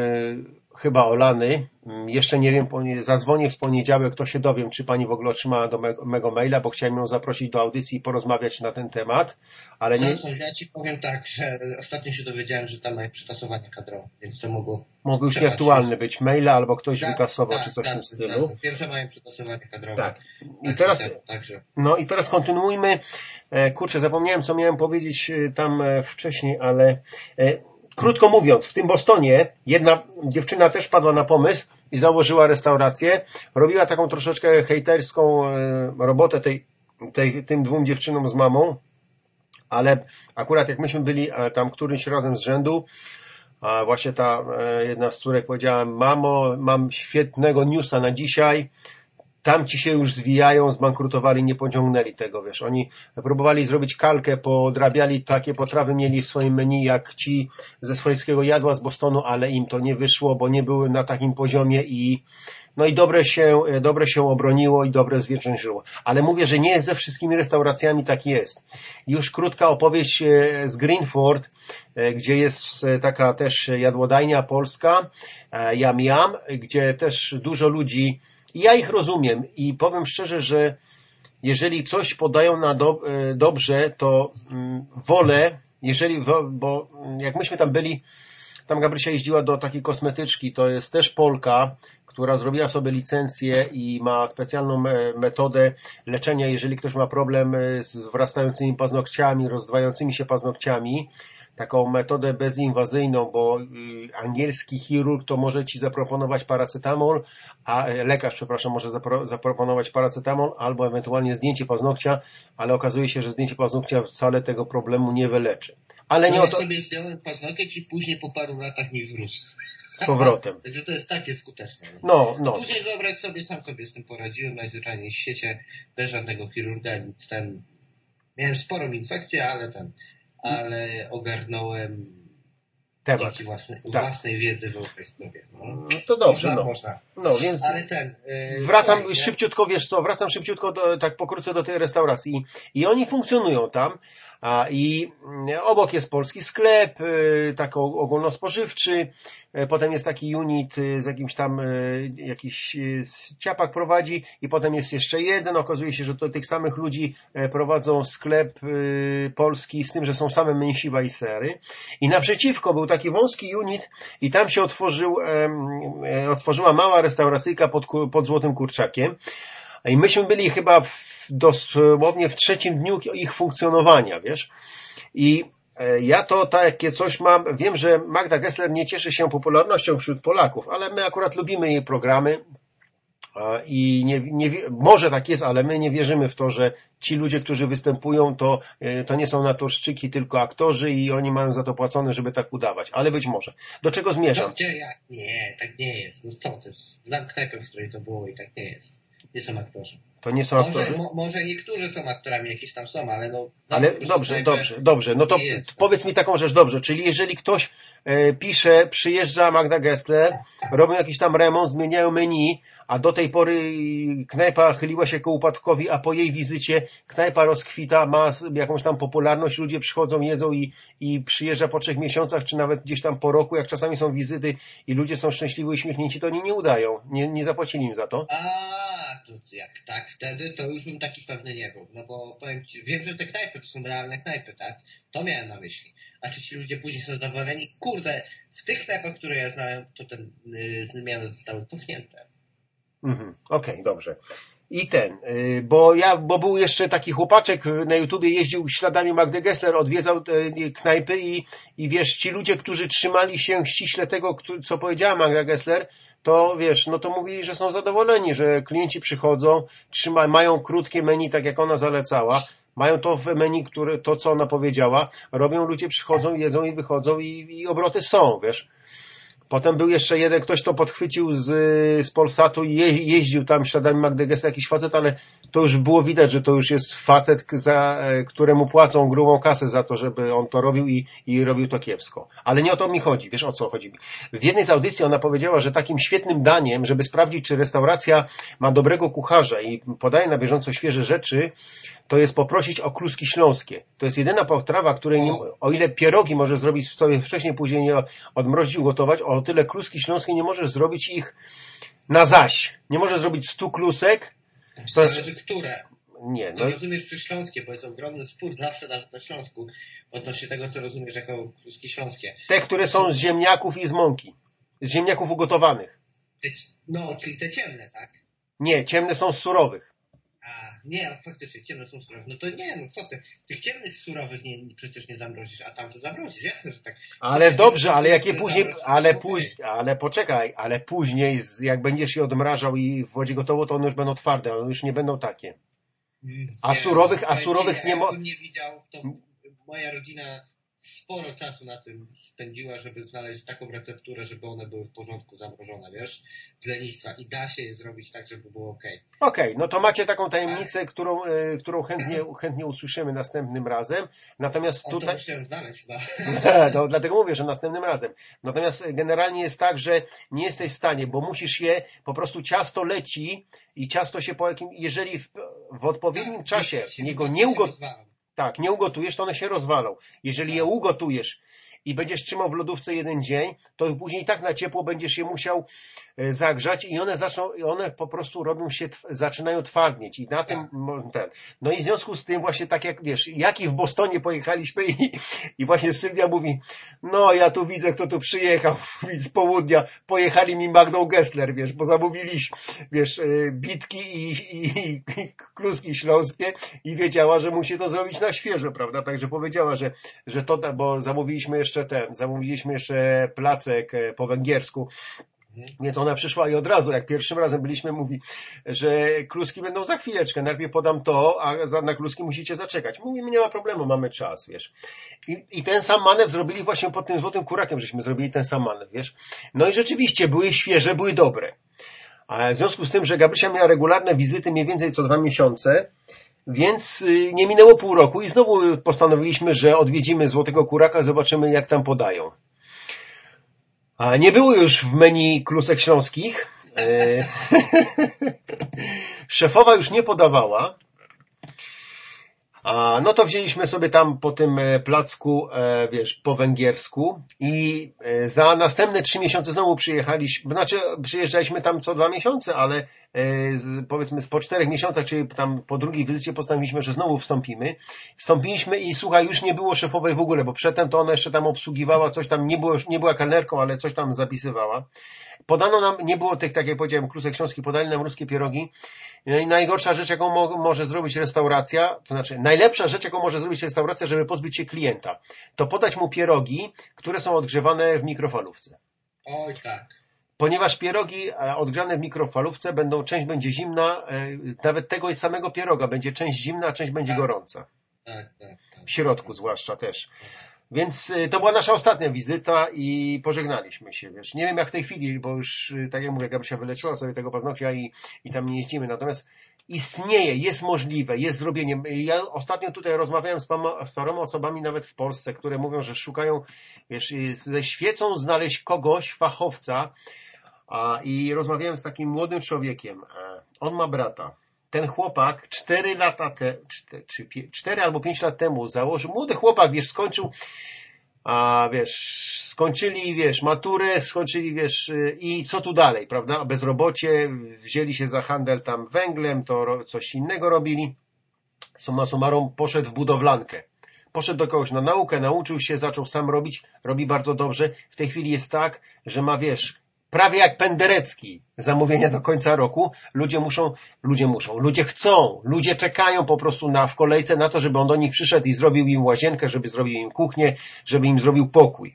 chyba olany. Mm, jeszcze nie wiem, zadzwonię w poniedziałek, to się dowiem, czy pani w ogóle otrzymała do mego, mego maila, bo chciałem ją zaprosić do audycji i porozmawiać na ten temat, ale nie... ja ci powiem tak, że ostatnio się dowiedziałem, że tam mają przetasowanie kadrowe, więc to mogło... Mogły już nieaktualne być maile, albo ktoś tak, wykasował, tak, czy coś tak, w tym stylu. Tak, pierwsze mają przetasowanie kadrowe. Tak. I teraz, także. no i teraz kontynuujmy. E, kurczę, zapomniałem, co miałem powiedzieć e, tam e, wcześniej, ale Krótko mówiąc, w tym Bostonie jedna dziewczyna też padła na pomysł i założyła restaurację. Robiła taką troszeczkę hejterską e, robotę tej, tej, tym dwóm dziewczynom z mamą, ale akurat jak myśmy byli e, tam którymś razem z rzędu, a właśnie ta e, jedna z córek powiedziała, mamo, mam świetnego newsa na dzisiaj, tamci się już zwijają, zbankrutowali, nie pociągnęli tego, wiesz. Oni próbowali zrobić kalkę, podrabiali takie potrawy, mieli w swoim menu jak ci ze swojskiego jadła z Bostonu, ale im to nie wyszło, bo nie były na takim poziomie i no i dobre się, dobre się obroniło i dobre zwiększyło. Ale mówię, że nie ze wszystkimi restauracjami tak jest. Już krótka opowieść e, z Greenford, e, gdzie jest e, taka też jadłodajnia polska, Yam Yam, gdzie też dużo ludzi ja ich rozumiem i powiem szczerze, że jeżeli coś podają na do, e, dobrze, to mm, wolę, jeżeli, bo jak myśmy tam byli, tam Gabrysia jeździła do takiej kosmetyczki, to jest też Polka, która zrobiła sobie licencję i ma specjalną metodę leczenia, jeżeli ktoś ma problem z wrastającymi paznokciami, rozdwającymi się paznokciami, taką metodę bezinwazyjną, bo y, angielski chirurg to może ci zaproponować paracetamol, a e, lekarz, przepraszam, może zapro, zaproponować paracetamol albo ewentualnie zdjęcie paznokcia, ale okazuje się, że zdjęcie paznokcia wcale tego problemu nie wyleczy. Ale nie No o ja to sobie zdjąłem paznokieć i później po paru latach mi wrósł. z powrotem. (laughs) Także to jest takie skuteczne. No, no. Później wyobraź sobie, sam sobie z tym poradziłem najzwyczajniej w świecie, bez żadnego chirurga, nic ten. Miałem sporą infekcję, ale ten, ale ogarnąłem Temat. dzięki własnej, Tak. własnej wiedzy wyobraź sobie. No. No to dobrze, można, no. można. No, więc Ale ten. Yy, wracam słuchajcie, szybciutko, wiesz co, wracam szybciutko, do, tak pokrótce do tej restauracji i oni funkcjonują tam i mm, obok jest polski sklep, tak ogólnospożywczy, y, potem jest taki unit y, z jakimś tam, y, jakiś ciapak prowadzi i potem jest jeszcze jeden, okazuje się, że to tych samych ludzi e, prowadzą sklep polski z tym, że są same mięsiwa i sery. I naprzeciwko był taki wąski unit i tam się otworzył, e, otworzyła mała restauracyjka pod, pod Złotym Kurczakiem. I myśmy byli chyba w, dosłownie w trzecim dniu ich funkcjonowania, wiesz. I e, ja to takie coś mam, wiem, że Magda Gessler nie cieszy się popularnością wśród Polaków, ale my akurat lubimy jej programy i nie, nie, może tak jest, ale my nie wierzymy w to, że ci ludzie, którzy występują, to, e, to nie są na to szczyki, tylko aktorzy i oni mają za to płacone, żeby tak udawać, ale być może. Do czego zmierzam? Jak? Nie, tak nie jest. No co to jest? Znam knajpę, w której to było i tak nie jest. Nie są aktorzy. To nie są Może, aktorzy? mo, może niektórzy są aktorami, jakieś tam są, ale no... znam Ale dobrze, dobrze, dobrze. No to jest. powiedz mi taką rzecz, dobrze. Czyli jeżeli ktoś e, pisze, przyjeżdża Magda Gessler, robią jakiś tam remont, zmieniają menu, a do tej pory knajpa chyliła się ku upadkowi, a po jej wizycie knajpa rozkwita, ma jakąś tam popularność, ludzie przychodzą, jedzą i, i przyjeżdża po trzech miesiącach, czy nawet gdzieś tam po roku, jak czasami są wizyty i ludzie są szczęśliwi, uśmiechnięci, to oni nie udają. Nie, nie zapłacili im za to. A, to jak tak wtedy, to już bym taki pewny nie był. No bo powiem ci, wiem, że te knajpy to są realne knajpy, tak? To miałem na myśli. A czy ci ludzie później są zadowoleni? Kurde, w tych knajpach, które ja znałem, to te y, zmiany zostały cofnięte. Mhm, Okej, dobrze. I ten, y, bo ja, bo był jeszcze taki chłopaczek y, na YouTubie, jeździł śladami Magdy Gessler, odwiedzał te y, knajpy i, i wiesz, ci ludzie, którzy trzymali się ściśle tego, co powiedziała Magda Gessler, to wiesz, no to mówili, że są zadowoleni, że klienci przychodzą, trzyma, mają krótkie menu, tak jak ona zalecała, mają to w menu, które, to co ona powiedziała, robią, ludzie przychodzą, jedzą i wychodzą i, i obroty są, wiesz. Potem był jeszcze jeden, ktoś to podchwycił z, z Polsatu i je, jeździł tam śladami Magdy Gessler, jakiś facet, ale to już było widać, że to już jest facet, za, e, któremu płacą grubą kasę za to, żeby on to robił i, i robił to kiepsko. Ale nie o to mi chodzi. Wiesz o co chodzi mi? W jednej z audycji ona powiedziała, że takim świetnym daniem, żeby sprawdzić, czy restauracja ma dobrego kucharza i podaje na bieżąco świeże rzeczy, to jest poprosić o kluski śląskie. To jest jedyna potrawa, której nie, o ile pierogi możesz zrobić sobie wcześniej, później nie odmrozić, ugotować, o tyle kluski śląskie nie możesz zrobić ich na zaś. Nie możesz zrobić stu klusek. To znaczy- które. Nie, no No rozumiesz przy Śląskie, bo jest ogromny spór zawsze nawet na Śląsku odnośnie tego, co rozumiesz jako kluski śląskie. te, które są z ziemniaków i z mąki. Z ziemniaków ugotowanych. Te, no, czyli te ciemne, tak? Nie, ciemne są z surowych. A, nie, faktycznie, ciemne są surowe. No to nie, no co ty, tych ciemnych surowych nie, przecież nie zamrozisz, a tamte zamrozisz, jasne, że tak. Ale dobrze, ale jakie później, ale później, ale poczekaj, ale później, jak będziesz je odmrażał i w wodzie gotowo, to one już będą twarde, one już nie będą takie. Mm, A nie, surowych- a surowych nie mo- Jakbym nie widział, to moja rodzina sporo czasu na tym spędziła, żeby znaleźć taką recepturę, żeby one były w porządku zamrożone, wiesz, z lenistwa. I da się je zrobić tak, żeby było ok. Okej, no to macie taką tajemnicę, którą, e, którą chętnie, chętnie usłyszymy następnym razem. Natomiast O, tutaj, musiałem znaleźć, no. (laughs) dlatego mówię, że następnym razem. Natomiast generalnie jest tak, że nie jesteś w stanie, bo musisz je, po prostu ciasto leci i ciasto się po jakim, jeżeli w, w odpowiednim czasie się niego nie ugotujesz. Tak, nie ugotujesz, to one się rozwalą. Jeżeli je ugotujesz i będziesz trzymał w lodówce jeden dzień, to później tak na ciepło będziesz je musiał e, zagrzać i one zaczną, one po prostu robią się, zaczynają twardnieć i na tym ten. No i w związku z tym właśnie tak jak wiesz, jak i w Bostonie pojechaliśmy i, i właśnie Sylwia mówi, no ja tu widzę kto tu przyjechał (laughs) z południa, pojechali mi Magdą Gessler, wiesz, bo zamówiliśmy, wiesz, e, bitki i, i, i kluski śląskie i wiedziała, że musi to zrobić na świeżo, prawda? Także powiedziała, że, że to, bo zamówiliśmy jeszcze ten, zamówiliśmy jeszcze placek e, po węgiersku, więc ona przyszła i od razu, jak pierwszym razem byliśmy, mówi, że kluski będą za chwileczkę. Najpierw podam to, a na kluski musicie zaczekać. Mówimy, nie ma problemu, mamy czas, wiesz. I, I, ten sam manewr zrobili właśnie pod tym złotym kurakiem, żeśmy zrobili ten sam manewr, wiesz. No i rzeczywiście, były świeże, były dobre. A w związku z tym, że Gabrysia miała regularne wizyty mniej więcej co dwa miesiące, więc y, nie minęło pół roku i znowu postanowiliśmy, że odwiedzimy Złotego Kuraka, zobaczymy jak tam podają. A nie było już w menu klusek śląskich. E, (laughs) szefowa już nie podawała, a, no to wzięliśmy sobie tam po tym e, placku, e, wiesz, po węgiersku i e, za następne trzy miesiące znowu przyjechaliśmy, znaczy przyjeżdżaliśmy tam co dwa miesiące, ale z, powiedzmy po czterech miesiącach, czyli tam po drugiej wizycie postanowiliśmy, że znowu wstąpimy. Wstąpiliśmy i słuchaj, już nie było szefowej w ogóle, bo przedtem to ona jeszcze tam obsługiwała, coś tam, nie, było, nie była kelnerką, ale coś tam zapisywała. Podano nam, nie było tych, tak jak powiedziałem, klusek książki, podali nam ruskie pierogi. No i najgorsza rzecz, jaką mo może zrobić restauracja, to znaczy najlepsza rzecz, jaką może zrobić restauracja, żeby pozbyć się klienta, to podać mu pierogi, które są odgrzewane w mikrofalówce. Oj, tak. Ponieważ pierogi e, odgrzane w mikrofalówce będą, część będzie zimna, e, nawet tego samego pieroga będzie część zimna, a część będzie tak. gorąca. Tak, tak, tak. W środku zwłaszcza też. Więc y, to była nasza ostatnia wizyta i pożegnaliśmy się, wiesz. Nie wiem jak w tej chwili, bo już, y, tak jak mówię, Gabrysia wyleczyła sobie tego paznokcia i, i tam nie jeździmy. Natomiast istnieje, jest możliwe, jest zrobienie. Ja ostatnio tutaj rozmawiałem z, pama, z paroma osobami nawet w Polsce, które mówią, że szukają, wiesz, ze świecą znaleźć kogoś, fachowca, a, i rozmawiałem z takim młodym człowiekiem. On ma brata ten chłopak cztery lata te, czy cztery albo pięć lat temu założył, młody chłopak, wiesz, skończył, a wiesz, skończyli, wiesz, maturę, skończyli, wiesz, i co tu dalej, prawda? Bezrobocie, wzięli się za handel tam węglem, to coś innego robili. Summa summarum poszedł w budowlankę. Poszedł do kogoś na naukę, nauczył się, zaczął sam robić, robi bardzo dobrze. W tej chwili jest tak, że ma, wiesz, prawie jak Penderecki zamówienia do końca roku. Ludzie muszą, ludzie muszą, ludzie chcą, ludzie czekają po prostu na, w kolejce na to, żeby on do nich przyszedł i zrobił im łazienkę, żeby zrobił im kuchnię, żeby im zrobił pokój.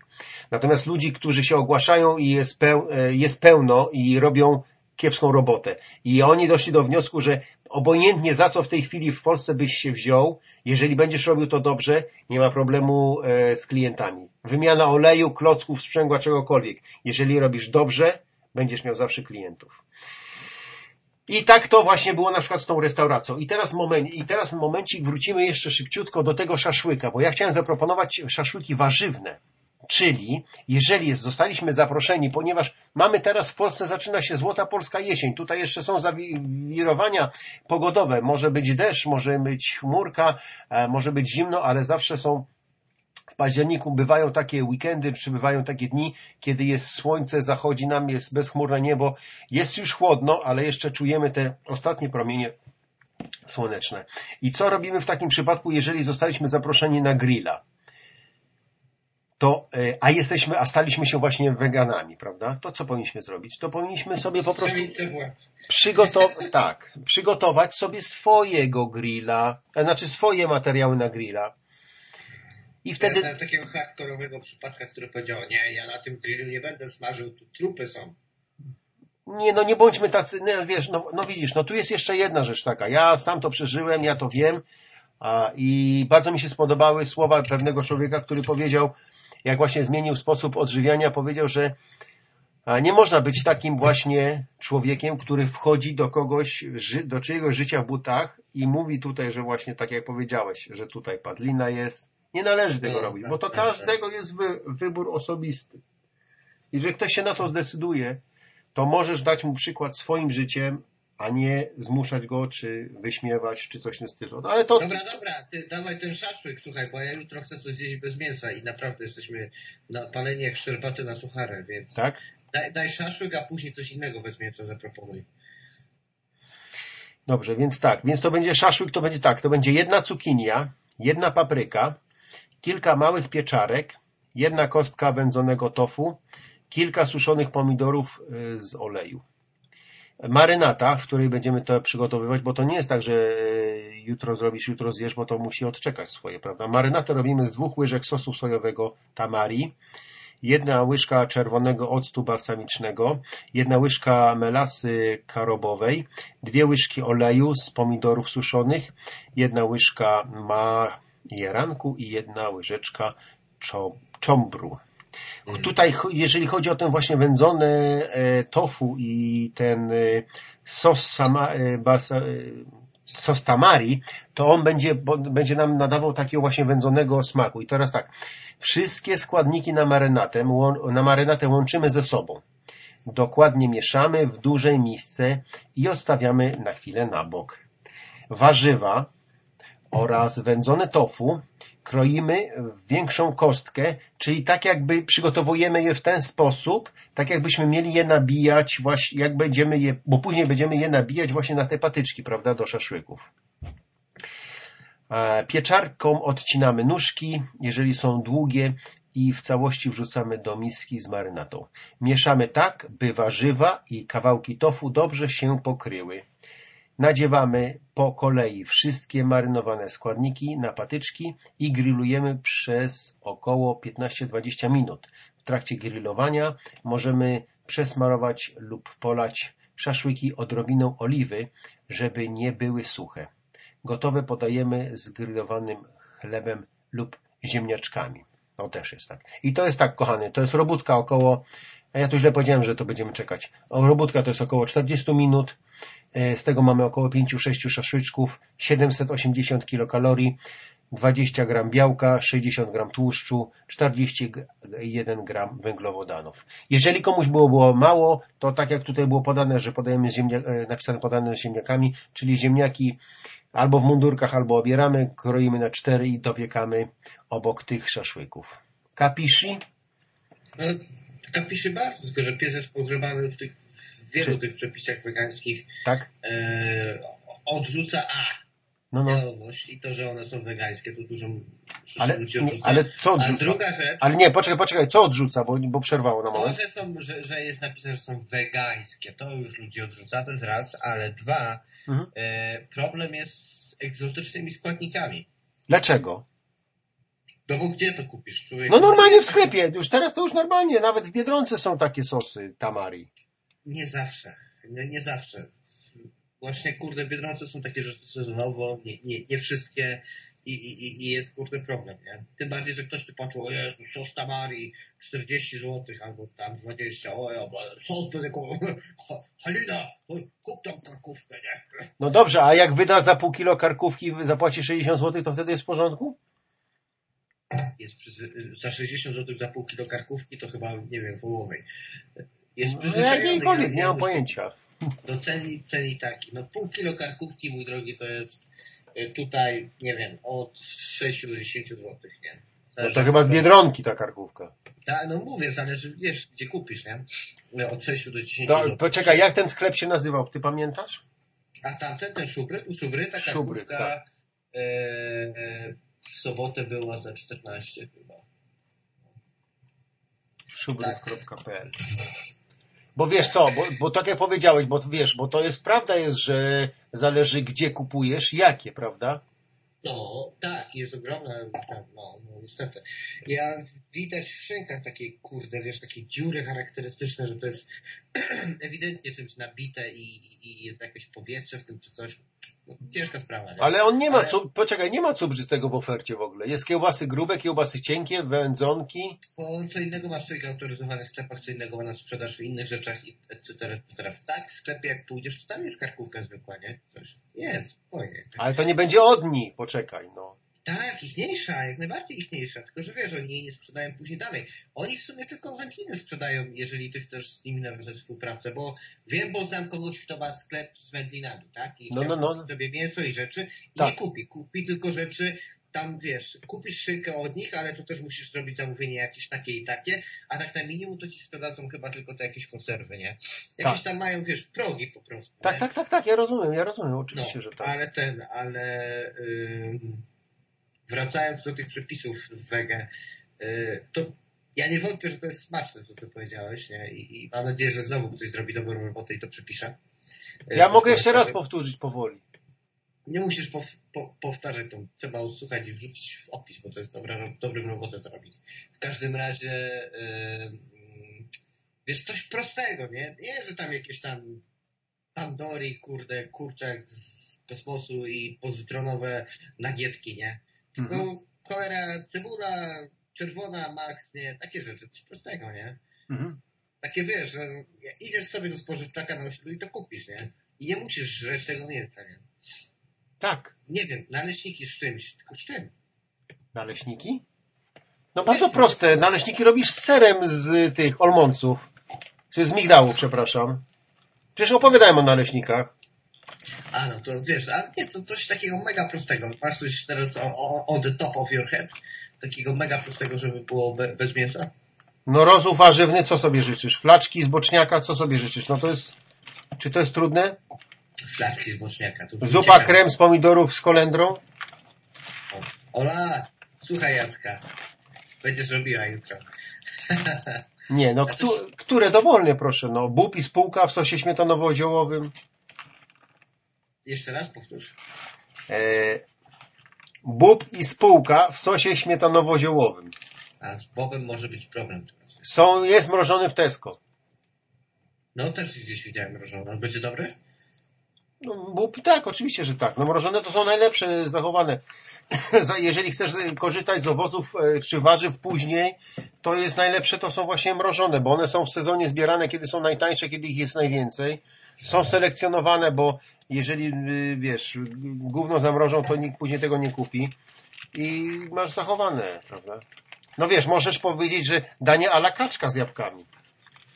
Natomiast ludzi, którzy się ogłaszają i jest, peł, e, jest pełno i robią kiepską robotę. I oni doszli do wniosku, że obojętnie za co w tej chwili w Polsce byś się wziął, jeżeli będziesz robił to dobrze, nie ma problemu e, z klientami. Wymiana oleju, klocków, sprzęgła, czegokolwiek. Jeżeli robisz dobrze, będziesz miał zawsze klientów. I tak to właśnie było na przykład z tą restauracją. I teraz, moment, I teraz momencik wrócimy jeszcze szybciutko do tego szaszłyka, bo ja chciałem zaproponować szaszłyki warzywne. Czyli jeżeli zostaliśmy zaproszeni, ponieważ mamy teraz w Polsce, zaczyna się złota polska jesień, tutaj jeszcze są zawirowania pogodowe, może być deszcz, może być chmurka, e, może być zimno, ale zawsze są w październiku bywają takie weekendy, czy bywają takie dni, kiedy jest słońce, zachodzi nam, jest bezchmurne niebo, jest już chłodno, ale jeszcze czujemy te ostatnie promienie słoneczne. I co robimy w takim przypadku, jeżeli zostaliśmy zaproszeni na grilla? To, e, a jesteśmy, a staliśmy się właśnie weganami, prawda? To co powinniśmy zrobić? To powinniśmy sobie po prostu przygotować, tak, przygotować sobie swojego grilla, znaczy swoje materiały na grilla. I wtedy... Ja takiego hardkorowego przypadka, który powiedział, nie, ja na tym grillu nie będę smażył, tu trupy są. Nie, no nie bądźmy tacy, no, wiesz, no, no widzisz, no tu jest jeszcze jedna rzecz taka, ja sam to przeżyłem, ja to wiem, i bardzo mi się spodobały słowa pewnego człowieka, który powiedział, jak właśnie zmienił sposób odżywiania, powiedział, że nie można być takim właśnie człowiekiem, który wchodzi do kogoś, do czyjegoś życia w butach i mówi tutaj, że właśnie tak jak powiedziałeś, że tutaj padlina jest. Nie należy tego tak, robić, bo to tak, tak, każdego jest wybór osobisty. I że ktoś się na to zdecyduje, to możesz dać mu przykład swoim życiem a nie zmuszać go, czy wyśmiewać, czy coś w tym stylu. No, ale to... Dobra, dobra, ty dawaj ten szaszłyk, słuchaj, bo ja jutro chcę coś zjeść bez mięsa i naprawdę jesteśmy napaleni jak szczerbaty na sucharę, więc Tak? daj, daj szaszłyk, a później coś innego bez mięsa zaproponuj. Dobrze, więc tak, więc to będzie szaszłyk, to będzie tak, to będzie jedna cukinia, jedna papryka, kilka małych pieczarek, jedna kostka wędzonego tofu, kilka suszonych pomidorów y, z oleju. Marynata, w której będziemy to przygotowywać, bo to nie jest tak, że y, jutro zrobisz, jutro zjesz, bo to musi odczekać swoje, prawda? Marynatę robimy z dwóch łyżek sosu sojowego tamari, jedna łyżka czerwonego octu balsamicznego, jedna łyżka melasy karobowej, dwie łyżki oleju z pomidorów suszonych, jedna łyżka majeranku i jedna łyżeczka czo- czombru. Tutaj, cho- jeżeli chodzi o ten właśnie wędzone e, tofu i ten e, sos, sama, e, balsa, e, sos tamari, to on będzie, będzie nam nadawał takiego właśnie wędzonego smaku. I teraz tak, wszystkie składniki na marynatę, na marynatę łączymy ze sobą. Dokładnie mieszamy w dużej misce i odstawiamy na chwilę na bok. Warzywa oraz wędzone tofu kroimy w większą kostkę, czyli tak jakby przygotowujemy je w ten sposób, tak jakbyśmy mieli je nabijać właśnie, jak będziemy je, bo później będziemy je nabijać właśnie na te patyczki, prawda, do szaszłyków. Pieczarką odcinamy nóżki, jeżeli są długie i w całości wrzucamy do miski z marynatą. Mieszamy tak, by warzywa i kawałki tofu dobrze się pokryły. Nadziewamy po kolei wszystkie marynowane składniki na patyczki i grillujemy przez około 15-20 minut. W trakcie grillowania możemy przesmarować lub polać szaszłyki odrobiną oliwy, żeby nie były suche. Gotowe podajemy z grillowanym chlebem lub ziemniaczkami. To też jest tak. I to jest tak, kochany, to jest robótka około, a ja tu źle powiedziałem, że to będziemy czekać. Robótka to jest około 40 minut. E, Z tego mamy około 5-6 szaszłyczków, 780 kilokalorii, 20 gram białka, 60 gram tłuszczu, 41 gram węglowodanów. Jeżeli komuś było, było mało, to tak jak tutaj było podane, że podajemy z ziemnia, e, napisane podane z ziemniakami, czyli ziemniaki albo w mundurkach, albo obieramy, kroimy na cztery i dopiekamy obok tych szaszłyków. Kapishi? No, kapiszy bardzo, tylko że pies jest pogrzebany w tych w wielu Czy- tych przepisach wegańskich Tak? e, odrzuca A. No, no. I to, że one są wegańskie, to dużo Ale, ludzi nie, odrzuca. ale co A odrzuca? druga rzecz, Ale nie, poczekaj, poczekaj, co odrzuca, bo, bo przerwało na to, moment. że, są, że, że jest napisane, że są wegańskie, to już ludzi odrzuca, to jest raz, ale dwa, Mhm. e, problem jest z egzotycznymi składnikami. Dlaczego? No bo gdzie to kupisz? Człowieku? No normalnie w sklepie, już teraz to już normalnie, nawet w Biedronce są takie sosy tamari. Nie zawsze. Nie, nie zawsze. Właśnie, kurde, Biedronce są takie rzeczy sezonowo, nie, nie, nie wszystkie i, i, i jest, kurde, problem, nie? Tym bardziej, że ktoś tu patrzył, o Jezu, sos tamari, 40 zł, albo tam 20, o ja, sos do tego, Halina, kup tam karkówkę, nie? No dobrze, a jak wyda za pół kilo karkówki i zapłaci 60 zł, to wtedy jest w porządku? Jest za 60 zł za pół kilo karkówki, to chyba, nie wiem, połowej. Jest No, przyzwyczajony, jakiejkolwiek, ja- nie mam pojęcia. (laughs) do ceni, ceni taki. No pół kilo karkówki, mój drogi, to jest y, tutaj, nie wiem, od 6 do 10 zł, nie? No to chyba z. Biedronki ta karkówka. Tak, no mówię, zależy, wiesz, gdzie kupisz, nie? No, Od 6 do 10 To, zł. poczekaj, jak ten sklep się nazywał, ty pamiętasz? A tamten, ten szubry, u szubry, ta Szubry, karkówka tak. e, e, w sobotę była za 14 chyba. szubry.pl Bo wiesz co, bo, bo tak jak powiedziałeś, bo wiesz, bo to jest prawda jest, że zależy gdzie kupujesz, jakie, prawda? No, tak, jest ogromna, tak, no, no niestety. Ja widać w szynkach takie, kurde, wiesz, takie dziury charakterystyczne, że to jest (clears throat) ewidentnie czymś nabite i, i, i jest jakieś powietrze w tym czy coś. Ciężka sprawa, nie? Ale on nie ma, Ale- poczekaj, nie ma cubrzystego w ofercie w ogóle. Jest kiełbasy grube, kiełbasy cienkie, wędzonki. Bo co innego masz w swoich autoryzowanych sklepach, co innego ma na sprzedaż w innych rzeczach, etc., etc. Tak, w sklepie jak pójdziesz, to tam jest karkówka zwykła, nie? Coś. Jest, spokojnie. Ale to nie będzie od nich, poczekaj, no. Tak, ichniejsza, jak najbardziej ichniejsza, tylko że wiesz, oni jej nie sprzedają później dalej. Oni w sumie tylko wędliny sprzedają, jeżeli ty chcesz z nimi nawiązać współpracę, bo wiem, bo znam kogoś, kto ma sklep z wędlinami, tak? I No, no, no. sobie mięso i rzeczy i Tak. nie kupi. Kupi tylko rzeczy, tam wiesz, kupisz szynkę od nich, ale tu też musisz zrobić zamówienie jakieś takie i takie, a tak na minimum to ci sprzedadzą chyba tylko te jakieś konserwy, nie? Jakieś Tak. tam mają, wiesz, progi po prostu. Tak, nie? tak, tak, tak, ja rozumiem, ja rozumiem, No, oczywiście, że tak. ale ten, ale ym, wracając do tych przepisów wege, y, to ja nie wątpię, że to jest smaczne, to co powiedziałeś, nie? I, I mam nadzieję, że znowu ktoś zrobi dobrą robotę i to przepisze. Y, Ja mogę jeszcze raz powtórzyć powoli. Nie musisz pow, po, powtarzać to, trzeba usłuchać i wrzucić w opis, bo to jest dobra, dobrą robotę zrobić. W każdym razie, ym, wiesz, coś prostego, nie? Nie, że tam jakieś tam Pandori, kurde, kurczak z kosmosu i pozytronowe nagietki, nie? Tylko Mhm. cholera, cebula czerwona, max, nie? Takie rzeczy, coś prostego, nie? Mhm. Takie wiesz, że idziesz sobie do spożywczaka na osiedlu i to kupisz, nie? I nie musisz żreć tego mięsa, nie? Tak. Nie wiem, naleśniki z czymś, tylko z czym? Naleśniki? No bardzo proste. Naleśniki robisz z serem z tych olmonców. Czy z migdału, przepraszam. Przecież opowiadałem o naleśnikach. A no to wiesz, a nie, to coś takiego mega prostego. Masz coś teraz o- o- on the top of your head? Takiego mega prostego, żeby było be, bez mięsa? No rozów warzywny, co sobie życzysz? Flaczki z boczniaka, co sobie życzysz? No to jest... Czy to jest trudne? Flaski z boczniaka. To Zupa ciekawe. krem z pomidorów z kolendrą? Ola, słuchaj Jacka. Będziesz robiła jutro. (laughs) Nie, no któ które dowolnie proszę. No bób i spółka w sosie śmietanowo-ziołowym. Jeszcze raz powtórz. E, bób i spółka w sosie śmietanowo-ziołowym. A z Bobem może być problem. Są, jest mrożony w Tesco. No też gdzieś widziałem mrożone. Będzie dobry? No, bób, tak, oczywiście, że tak. No mrożone to są najlepsze zachowane. (laughs) Za- Jeżeli chcesz korzystać z owoców e, czy warzyw później, to jest najlepsze, to są właśnie mrożone, bo one są w sezonie zbierane, kiedy są najtańsze, kiedy ich jest najwięcej. Są selekcjonowane, bo jeżeli, y, wiesz, gówno zamrożą, to nikt później tego nie kupi. I masz zachowane, prawda? No wiesz, możesz powiedzieć, że danie ala kaczka z jabłkami.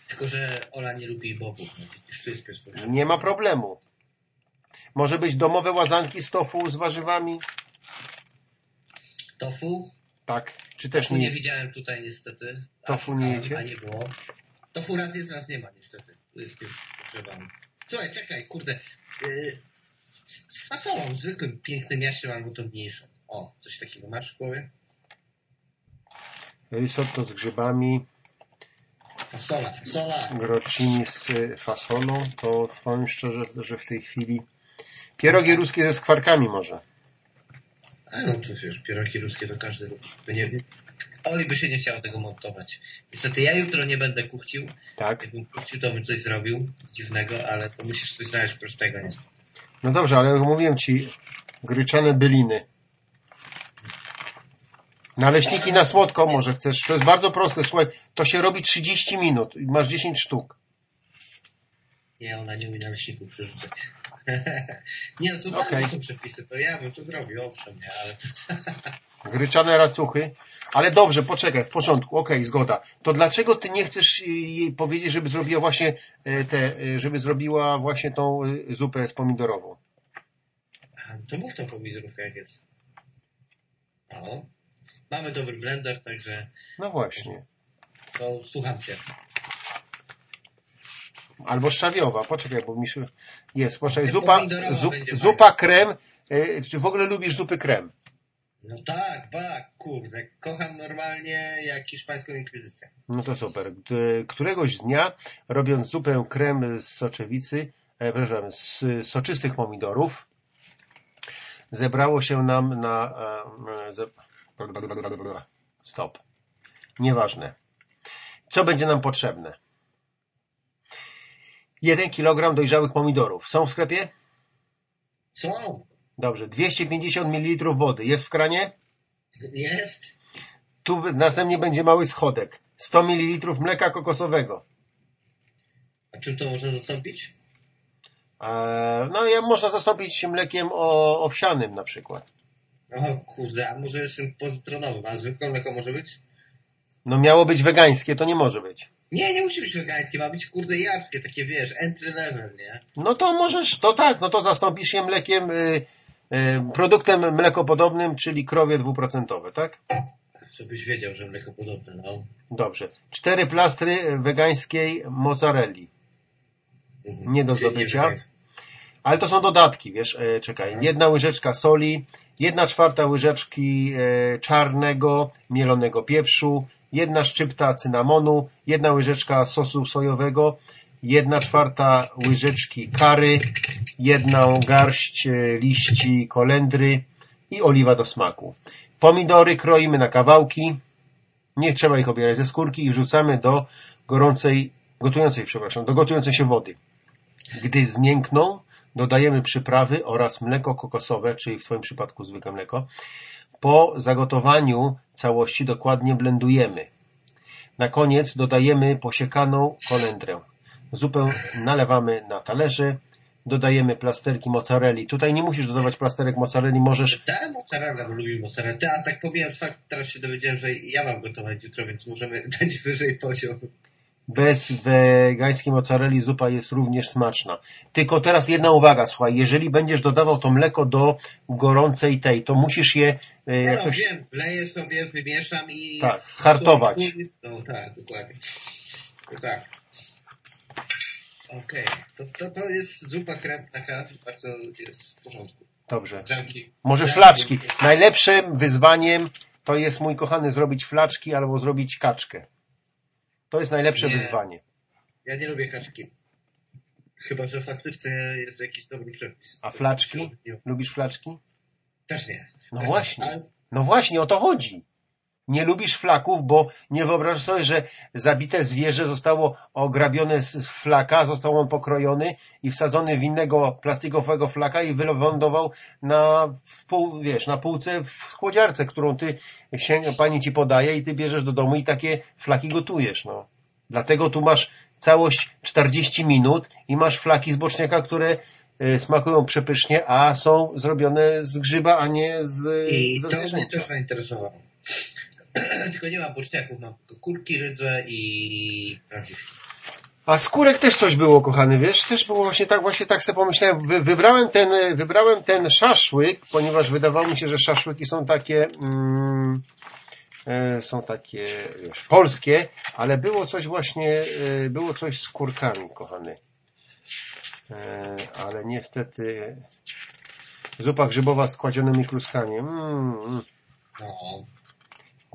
Tylko, że Ola nie lubi bobów. No, jest. Nie ma problemu. Może być domowe łazanki z tofu z warzywami. Tofu? Tak, czy też Tofu nie. nie widziałem tutaj niestety. Tofu A nie jecie? A nie było. Tofu raz jest, raz nie ma niestety. Tu jest już pogrzebany. Słuchaj, czekaj, kurde. Yy, z fasolą, zwykłym, pięknym jaściem albo tą mniejszą. O, coś takiego masz w głowie? Risotto z grzybami, Fasola, fasola. grocini z fasolą, to powiem szczerze, że w tej chwili pierogi ruskie ze skwarkami może. A no to wiesz, pierogi ruskie to każdy. To nie, nie, Oli by się nie chciał tego montować. Niestety ja jutro nie będę kuchcił. Tak? Jakbym kuchcił, to bym coś zrobił dziwnego, ale to musisz coś znaleźć prostego. Nie? No dobrze, ale mówiłem ci, gryczane byliny. Naleśniki na słodko może chcesz. To jest bardzo proste, słuchaj, to się robi 30 minut i masz 10 sztuk. Nie, ona nie umie naleśników przerzucać. (laughs) nie, no to mnie są przepisy, to ja bym to zrobił, owszem, nie, ale (laughs) Gryczane racuchy. Ale dobrze, poczekaj, w porządku, okej, zgoda. To dlaczego ty nie chcesz jej powiedzieć, żeby zrobiła właśnie y, te, y, żeby zrobiła właśnie tą y, zupę z pomidorową? A, to mów tą pomidorówkę jak jest. No. Mamy dobry blender, także No właśnie. to słucham cię. Albo szczawiowa, poczekaj, bo mi się... Jest, poczekaj, zupa, zupa krem. Czy w ogóle lubisz zupy krem? No tak, tak, kurde, kocham normalnie jak hiszpańską inkwizycję. No to super. Któregoś dnia, robiąc zupę krem z soczewicy, e, przepraszam, z soczystych pomidorów, zebrało się nam na... e, ze- Stop. Nieważne. Co będzie nam potrzebne? 1 kg dojrzałych pomidorów. Są w sklepie? Co? Dobrze. 250 ml wody. Jest w kranie? Jest? Tu następnie będzie mały schodek. 100 ml mleka kokosowego. A czym to można zastąpić? E, No, ja można zastąpić mlekiem o, owsianym na przykład. O kurde, a może jestem pozitronowym, a zwykłe mleko może być? No miało być wegańskie, to nie może być. Nie, nie musi być wegańskie, ma być kurde jarskie, takie wiesz, entry level, nie? No to możesz, to tak, no to zastąpisz je mlekiem, y, produktem mlekopodobnym, czyli krowie dwuprocentowe, tak? Żebyś wiedział, że mleko podobne, no. Dobrze. Cztery plastry wegańskiej mozzarelli. Mhm. Nie do zdobycia. Ale to są dodatki, wiesz, e, czekaj. Jedna łyżeczka soli, jedna czwarta łyżeczki e, czarnego, mielonego pieprzu, jedna szczypta cynamonu, jedna łyżeczka sosu sojowego, jedna czwarta łyżeczki kary, jedną garść e, liści kolendry i oliwa do smaku. Pomidory kroimy na kawałki, nie trzeba ich obierać ze skórki i wrzucamy do gorącej, gotującej, przepraszam, do gotującej się wody. Gdy zmiękną, dodajemy przyprawy oraz mleko kokosowe, czyli w Twoim przypadku zwykłe mleko. Po zagotowaniu całości dokładnie blendujemy. Na koniec dodajemy posiekaną kolendrę. Zupę nalewamy na talerze, dodajemy plasterki mozzarelli. Tutaj nie musisz dodawać plasterek mozzarelli, możesz Tak, mozzarella, bo lubię mozzarella. Ty, a tak pomijając fakt, teraz się dowiedziałem, że ja mam gotować jutro, więc możemy (laughs) dać wyżej poziom. Bez wegańskiej mozzarelli zupa jest również smaczna. Tylko teraz jedna uwaga, słuchaj, jeżeli będziesz dodawał to mleko do gorącej tej, to musisz je e, No, jakoś wiem, wleję sobie, wymieszam i... tak, schartować. No tak, dokładnie. Tak. Okej, to, to, to jest zupa krem taka, bardzo jest w porządku. Dobrze. Grzanki. Może Grzanki. flaczki. Najlepszym wyzwaniem to jest, mój kochany, zrobić flaczki albo zrobić kaczkę. To jest najlepsze Nie. wyzwanie. Ja nie lubię kaczki. Chyba, że faktycznie jest jakiś dobry przepis. A flaczki? Lubisz flaczki? Też nie. No Też właśnie. nie. Ale No właśnie, o to chodzi. Nie lubisz flaków, bo nie wyobrażasz sobie, że zabite zwierzę zostało ograbione z flaka, został on pokrojony i wsadzony w innego plastikowego flaka i wylądował na, w pół, wiesz, na półce w chłodziarce, którą ty się, pani ci podaje i ty bierzesz do domu i takie flaki gotujesz. No. Dlatego tu masz całość 40 minut i masz flaki z boczniaka, które y, smakują przepysznie, a są zrobione z grzyba, a nie z, I ze to mnie zwierzęcia. też zainteresowało. Tylko nie ma boczniaków, mam tylko kurki, rydze i prawdziwki. A skórek też coś było, kochany, wiesz? Też było właśnie tak, właśnie tak sobie pomyślałem. Wy, wybrałem, ten, wybrałem ten szaszłyk, ponieważ wydawało mi się, że szaszłyki są takie, mm, e, są takie, wiesz, polskie, ale było coś właśnie, e, było coś z kurkami, kochany. E, ale niestety zupa grzybowa z kładzionymi kluskami. Mm, mm. No,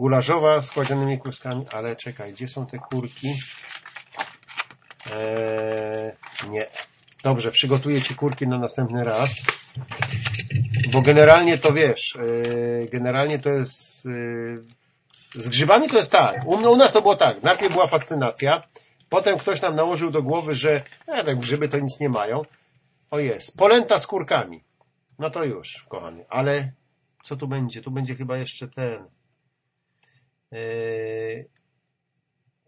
Gulaszowa z kładzionymi kluskami, ale czekaj, gdzie są te kurki? Eee, nie. Dobrze, przygotuję Ci kurki na następny raz. Bo generalnie to wiesz, eee, generalnie to jest eee, z grzybami to jest tak. U, u nas to było tak. Najpierw była fascynacja, potem ktoś nam nałożył do głowy, że e, tak grzyby to nic nie mają. O jest, polenta z kurkami. No to już, kochany. Ale co tu będzie? Tu będzie chyba jeszcze ten Yy,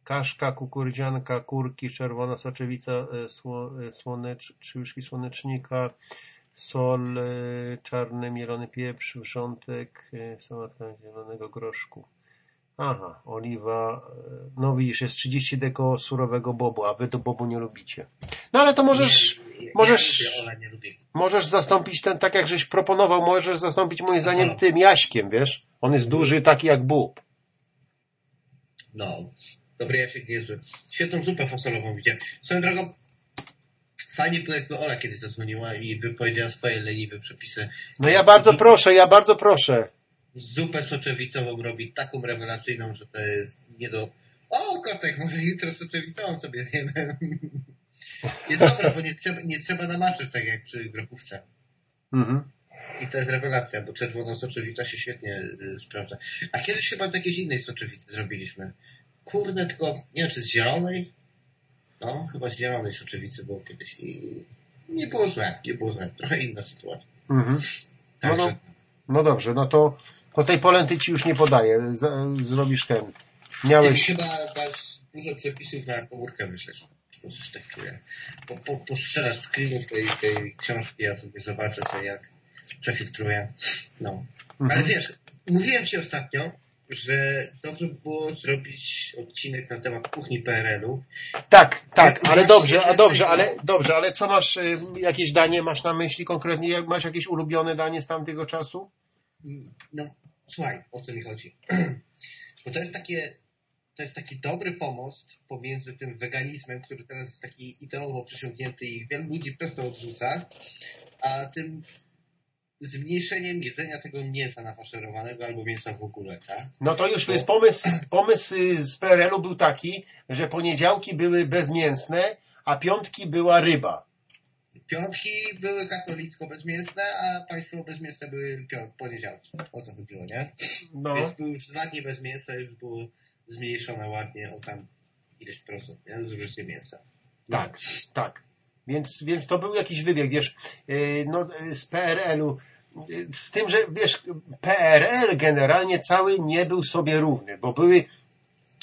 kaszka, kukurydzianka, kurki, czerwona soczewica, yy, sło, yy, słonecz, trzy łyżki słonecznika, sol, yy, czarny mielony pieprz, wrzątek, yy, sałatka zielonego groszku. Aha, oliwa, yy, no widzisz, jest 30 deko surowego bobu, a wy do bobu nie lubicie. No ale to możesz, nie, nie, możesz- nie lubię. możesz zastąpić ten, tak jak żeś proponował, możesz zastąpić moim zdaniem tym jaśkiem, wiesz? On jest duży, taki jak bób. No, dobry Jasiek niezły. Świetną zupę fasolową widziałem. Swoją drogą, fajnie było jakby Ola kiedyś zadzwoniła i wypowiedziała swoje leniwe przepisy. No ja bardzo proszę, ja bardzo proszę. Zupę soczewicową robi taką rewelacyjną, że to jest nie do... O, kotek, może jutro soczewicową sobie zjemy. (laughs) Jest dobra, bo nie trzeba, nie trzeba namaczyć tak jak przy grochówce. Mhm. I to jest rewelacja, bo czerwona soczewica się świetnie y, sprawdza. A kiedyś chyba z jakiejś innej soczewicy zrobiliśmy. Kurde, tylko nie wiem, czy z zielonej? No, chyba z zielonej soczewicy było kiedyś i nie było źle, nie było źle. Trochę inna sytuacja. Mhm. No, no, no dobrze, no to, to tej polenty ci już nie podaję. Z, zrobisz ten. Ty Miałeś. chyba dasz dużo przepisów na komórkę, myślę. Po coś takiego. Po, po, postrzelasz screenów tej, tej książki, ja sobie zobaczę sobie jak przefiltruję. No. Mhm. Ale wiesz, mówiłem Ci ostatnio, że dobrze by było zrobić odcinek na temat kuchni PRL-u. Tak, tak, ale dobrze, a dobrze, ale dobrze, ale co masz, y, jakieś danie masz na myśli konkretnie? Masz jakieś ulubione danie z tamtego czasu? No, słuchaj, o co mi chodzi. (clears throat) Bo to jest takie, to jest taki dobry pomost pomiędzy tym weganizmem, który teraz jest taki ideowo przesiągnięty i wielu ludzi przez to odrzuca, a tym zmniejszeniem jedzenia tego mięsa nafaszerowanego albo mięsa w ogóle, tak? No to już jest pomysł, pomysł z PRL-u był taki, że poniedziałki były bezmięsne, a piątki była ryba. Piątki były katolicko bezmięsne, a państwo bezmięsne były poniedziałki. O to chodziło, nie? No. Więc były już dwa dni bez mięsa, już było zmniejszone ładnie o tam ileś procent, nie? Zużycie mięsa. Tak, tak. Więc, więc to był jakiś wybieg, wiesz, yy, no, z PRL-u, z tym, że wiesz, PRL generalnie cały nie był sobie równy, bo były,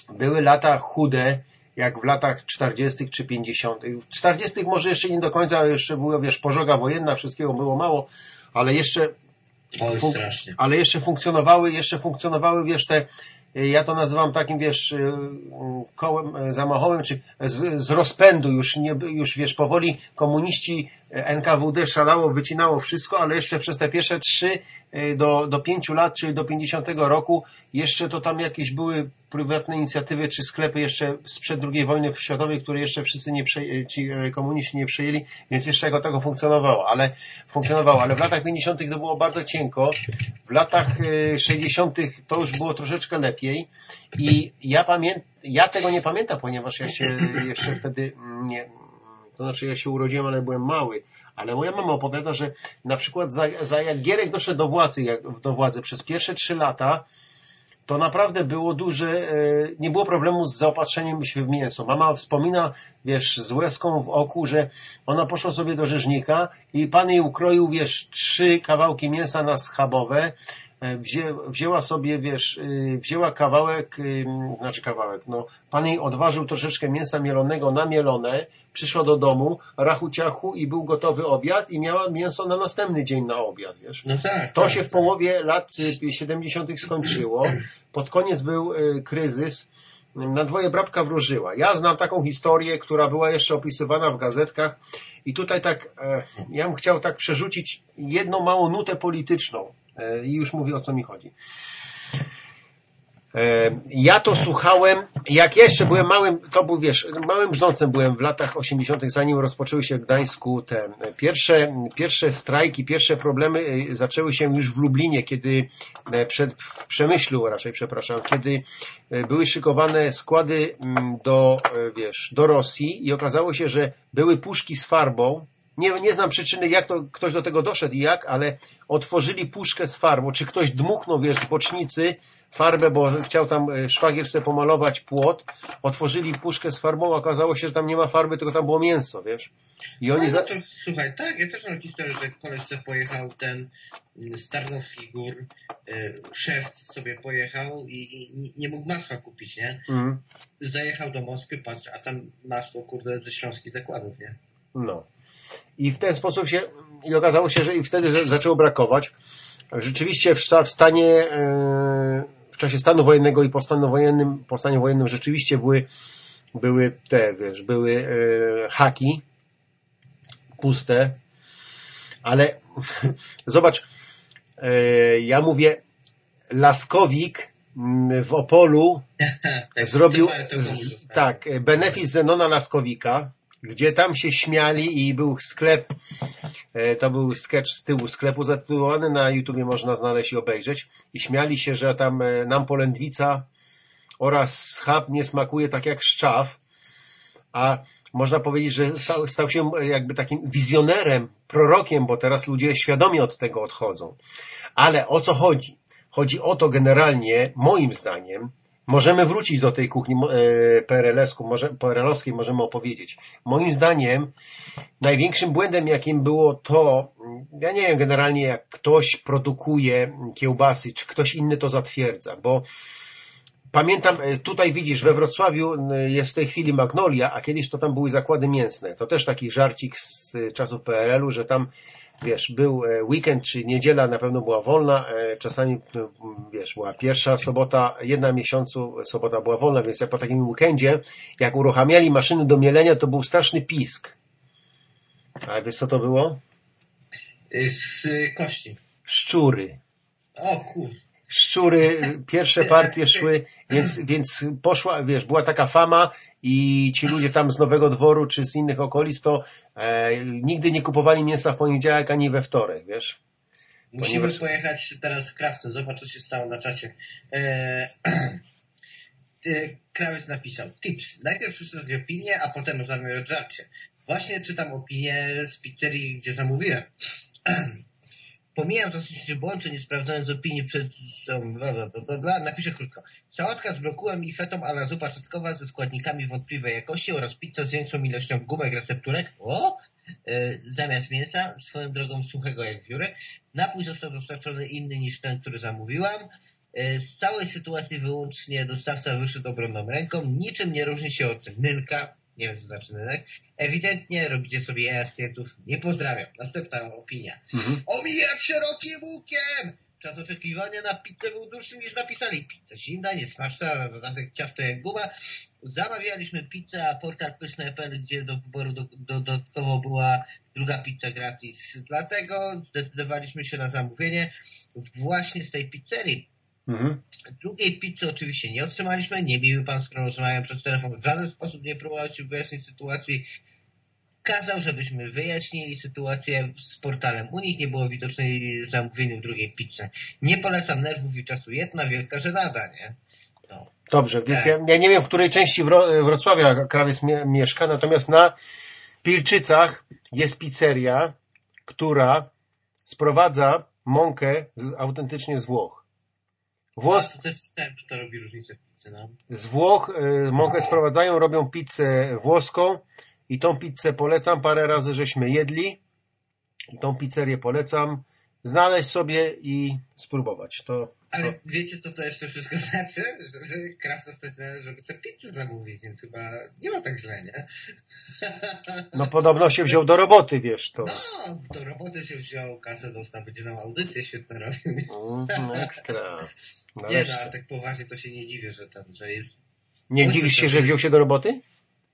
były lata chude, jak w latach 40. czy 50. W 40. może jeszcze nie do końca, jeszcze była, wiesz, pożoga wojenna, wszystkiego było mało, ale jeszcze, ale jeszcze funkcjonowały, jeszcze funkcjonowały, wiesz, te ja to nazywam takim, wiesz, y, kołem y, zamachowym, czy z, z rozpędu już, nie, już, wiesz, powoli komuniści NKWD szalało, wycinało wszystko, ale jeszcze przez te pierwsze trzy do, do pięciu lat, czyli do 50 roku, jeszcze to tam jakieś były prywatne inicjatywy, czy sklepy jeszcze sprzed II wojny światowej, które jeszcze wszyscy nie prze, ci komuniści nie przejęli, więc jeszcze jako tego funkcjonowało, ale funkcjonowało, ale w latach 50 to było bardzo cienko, w latach 60 to już było troszeczkę lepiej. I ja, pamię ja tego nie pamiętam, ponieważ ja się jeszcze wtedy nie, to znaczy ja się urodziłem, ale byłem mały. Ale moja mama opowiada, że na przykład za, za jak Gierek doszedł do władzy, jak, do władzy przez pierwsze trzy lata, to naprawdę było duże, e, nie było problemu z zaopatrzeniem się w mięso. Mama wspomina, wiesz, z łezką w oku, że ona poszła sobie do rzeźnika i pan jej ukroił, wiesz, trzy kawałki mięsa na schabowe, wzię, wzięła sobie, wiesz, y, wzięła kawałek, y, znaczy kawałek, no, pan jej odważył troszeczkę mięsa mielonego na mielone, przyszła do domu, rachu ciachu i był gotowy obiad i miała mięso na następny dzień na obiad, wiesz. No tak, to tak, się w tak. połowie lat 70. Y, skończyło. Pod koniec był kryzys. Na dwoje brabka wróżyła. Ja znam taką historię, która była jeszcze opisywana w gazetkach i tutaj tak, e, ja bym chciał tak przerzucić jedną małą nutę polityczną E, I już mówię o co mi chodzi. E, ja to słuchałem, jak jeszcze byłem małym, to był, wiesz, małym brzdącem byłem w latach 80., zanim rozpoczęły się w Gdańsku te pierwsze, pierwsze strajki, pierwsze problemy e, zaczęły się już w Lublinie, kiedy przed, w Przemyślu raczej, przepraszam, kiedy były szykowane składy mm, do, wiesz, do Rosji i okazało się, że były puszki z farbą, nie, nie znam przyczyny, jak to ktoś do tego doszedł i jak, ale otworzyli puszkę z farbą. Czy ktoś dmuchnął, wiesz, z bocznicy farbę, bo chciał tam e, szwagier sobie pomalować płot. Otworzyli puszkę z farbą, okazało się, że tam nie ma farby, tylko tam było mięso, wiesz. I oni no, za... to, słuchaj, tak, ja też mam historię, że koleś sobie pojechał ten mm, z Tarnowskich Gór, y, szef sobie pojechał i, i, nie mógł masła kupić, nie? Mm. Zajechał do Moskwy, patrz, a tam masło, kurde, ze śląskich zakładów, nie? No. I w ten sposób się, i okazało się, że i wtedy zaczęło brakować. Rzeczywiście w, stanie, e, w czasie stanu wojennego i po stanie wojennym, po stanie wojennym rzeczywiście były, były te, wiesz, były e, haki puste, ale (laughs) zobacz, e, ja mówię, Laskowik w Opolu (laughs) zrobił tak, benefis Zenona Laskowika gdzie tam się śmiali i był sklep, e, to był sketch z tyłu sklepu zatytułowany, na YouTubie można znaleźć i obejrzeć i śmiali się, że tam e, nam polędwica oraz schab nie smakuje tak jak szczaw, a można powiedzieć, że stał, stał się jakby takim wizjonerem, prorokiem, bo teraz ludzie świadomie od tego odchodzą. Ale o co chodzi? Chodzi o to generalnie, moim zdaniem, Możemy wrócić do tej kuchni e, PRL-owskiej, możemy opowiedzieć. Moim zdaniem największym błędem, jakim było to, ja nie wiem generalnie jak ktoś produkuje kiełbasy, czy ktoś inny to zatwierdza, bo Pamiętam, e, tutaj widzisz, we Wrocławiu jest w tej chwili Magnolia, a kiedyś to tam były zakłady mięsne. To też taki żarcik z czasów PRL-u, że tam wiesz, był e, weekend czy niedziela na pewno była wolna, e, czasami, no, wiesz, była pierwsza sobota, jedna miesiącu sobota była wolna, więc jak po takim weekendzie, jak uruchamiali maszyny do mielenia, to był straszny pisk. A wiesz co to było? Z kości. Szczury. O kur... Szczury, pierwsze partie szły, więc, więc poszła, wiesz, była taka fama i ci ludzie tam z Nowego Dworu czy z innych okolic to e, nigdy nie kupowali mięsa w poniedziałek ani we wtorek, wiesz? Musimy Ponieważ... pojechać teraz z krawcem. Zobacz, co się stało na czacie. Eee, (clears throat) krawiec napisał tips. Najpierw przeczytać opinię, a potem rozmawiamy o żarcie. Właśnie czytam opinię z pizzerii, gdzie zamówiłem. (clears throat) Pomijam dosyć błąd, czy nie sprawdzając opinii przed... Bla, bla, bla, bla, napiszę krótko. Sałatka z brokułem i fetą ala zupa czosnkowa ze składnikami wątpliwej jakości oraz pizza z większą ilością gumek recepturek. O! Yy, zamiast mięsa, swoją drogą suchego jak wióry. Napój został dostarczony inny niż ten, który zamówiłam. Yy, z całej sytuacji wyłącznie dostawca wyszedł obronną ręką. Niczym nie różni się od mylka, nie wiem co znaczy rynek, ewidentnie robicie sobie z klientów. Nie pozdrawiam. Następna opinia. Mhm. Omijać szerokim łukiem! Czas oczekiwania na pizzę był dłuższy niż napisali. Pizza zimna, niesmaczna, na dodatek ciasto jak guba. Zamawialiśmy pizzę, a portal pyszne.pl, gdzie do wyboru do, do, dodatkowo była druga pizza gratis. Dlatego zdecydowaliśmy się na zamówienie właśnie z tej pizzerii. Mhm. Drugiej pizzy oczywiście nie otrzymaliśmy. Nie miły pan, z którą rozmawiałem przez telefon, w żaden sposób nie próbował się wyjaśnić sytuacji. Kazał, żebyśmy wyjaśnili sytuację z portalem. U nich nie było widocznej zamówieniu drugiej pizzy. Nie polecam nerwów i czasu. Jedna wielka żenada, nie? No. Dobrze, więc ja, ja, nie wiem, w której części Wro Wrocławia krawiec mie mieszka, natomiast na Pilczycach jest pizzeria, która sprowadza mąkę z, autentycznie z Włoch. Włos... To też to robi różnicę w pizzy, no. Z Włoch y, mąkę sprowadzają, robią pizzę włoską i tą pizzę polecam. Parę razy żeśmy jedli i tą pizzerię polecam. Znaleźć sobie i spróbować. To, Ale wiecie, co to jeszcze wszystko (laughs) znaczy? Że, że Krawca stać żeby tę pizzę zamówić, więc chyba nie ma tak źle, nie? (laughs) No podobno się wziął do roboty, wiesz. To... No, do roboty się wziął, kasę dostał, będzie nam audycję świetną robił. Mm, ekstra. Nie, no, ale tak poważnie to się nie dziwię, że ten, że jest... Nie dziwisz się, że wziął się do roboty?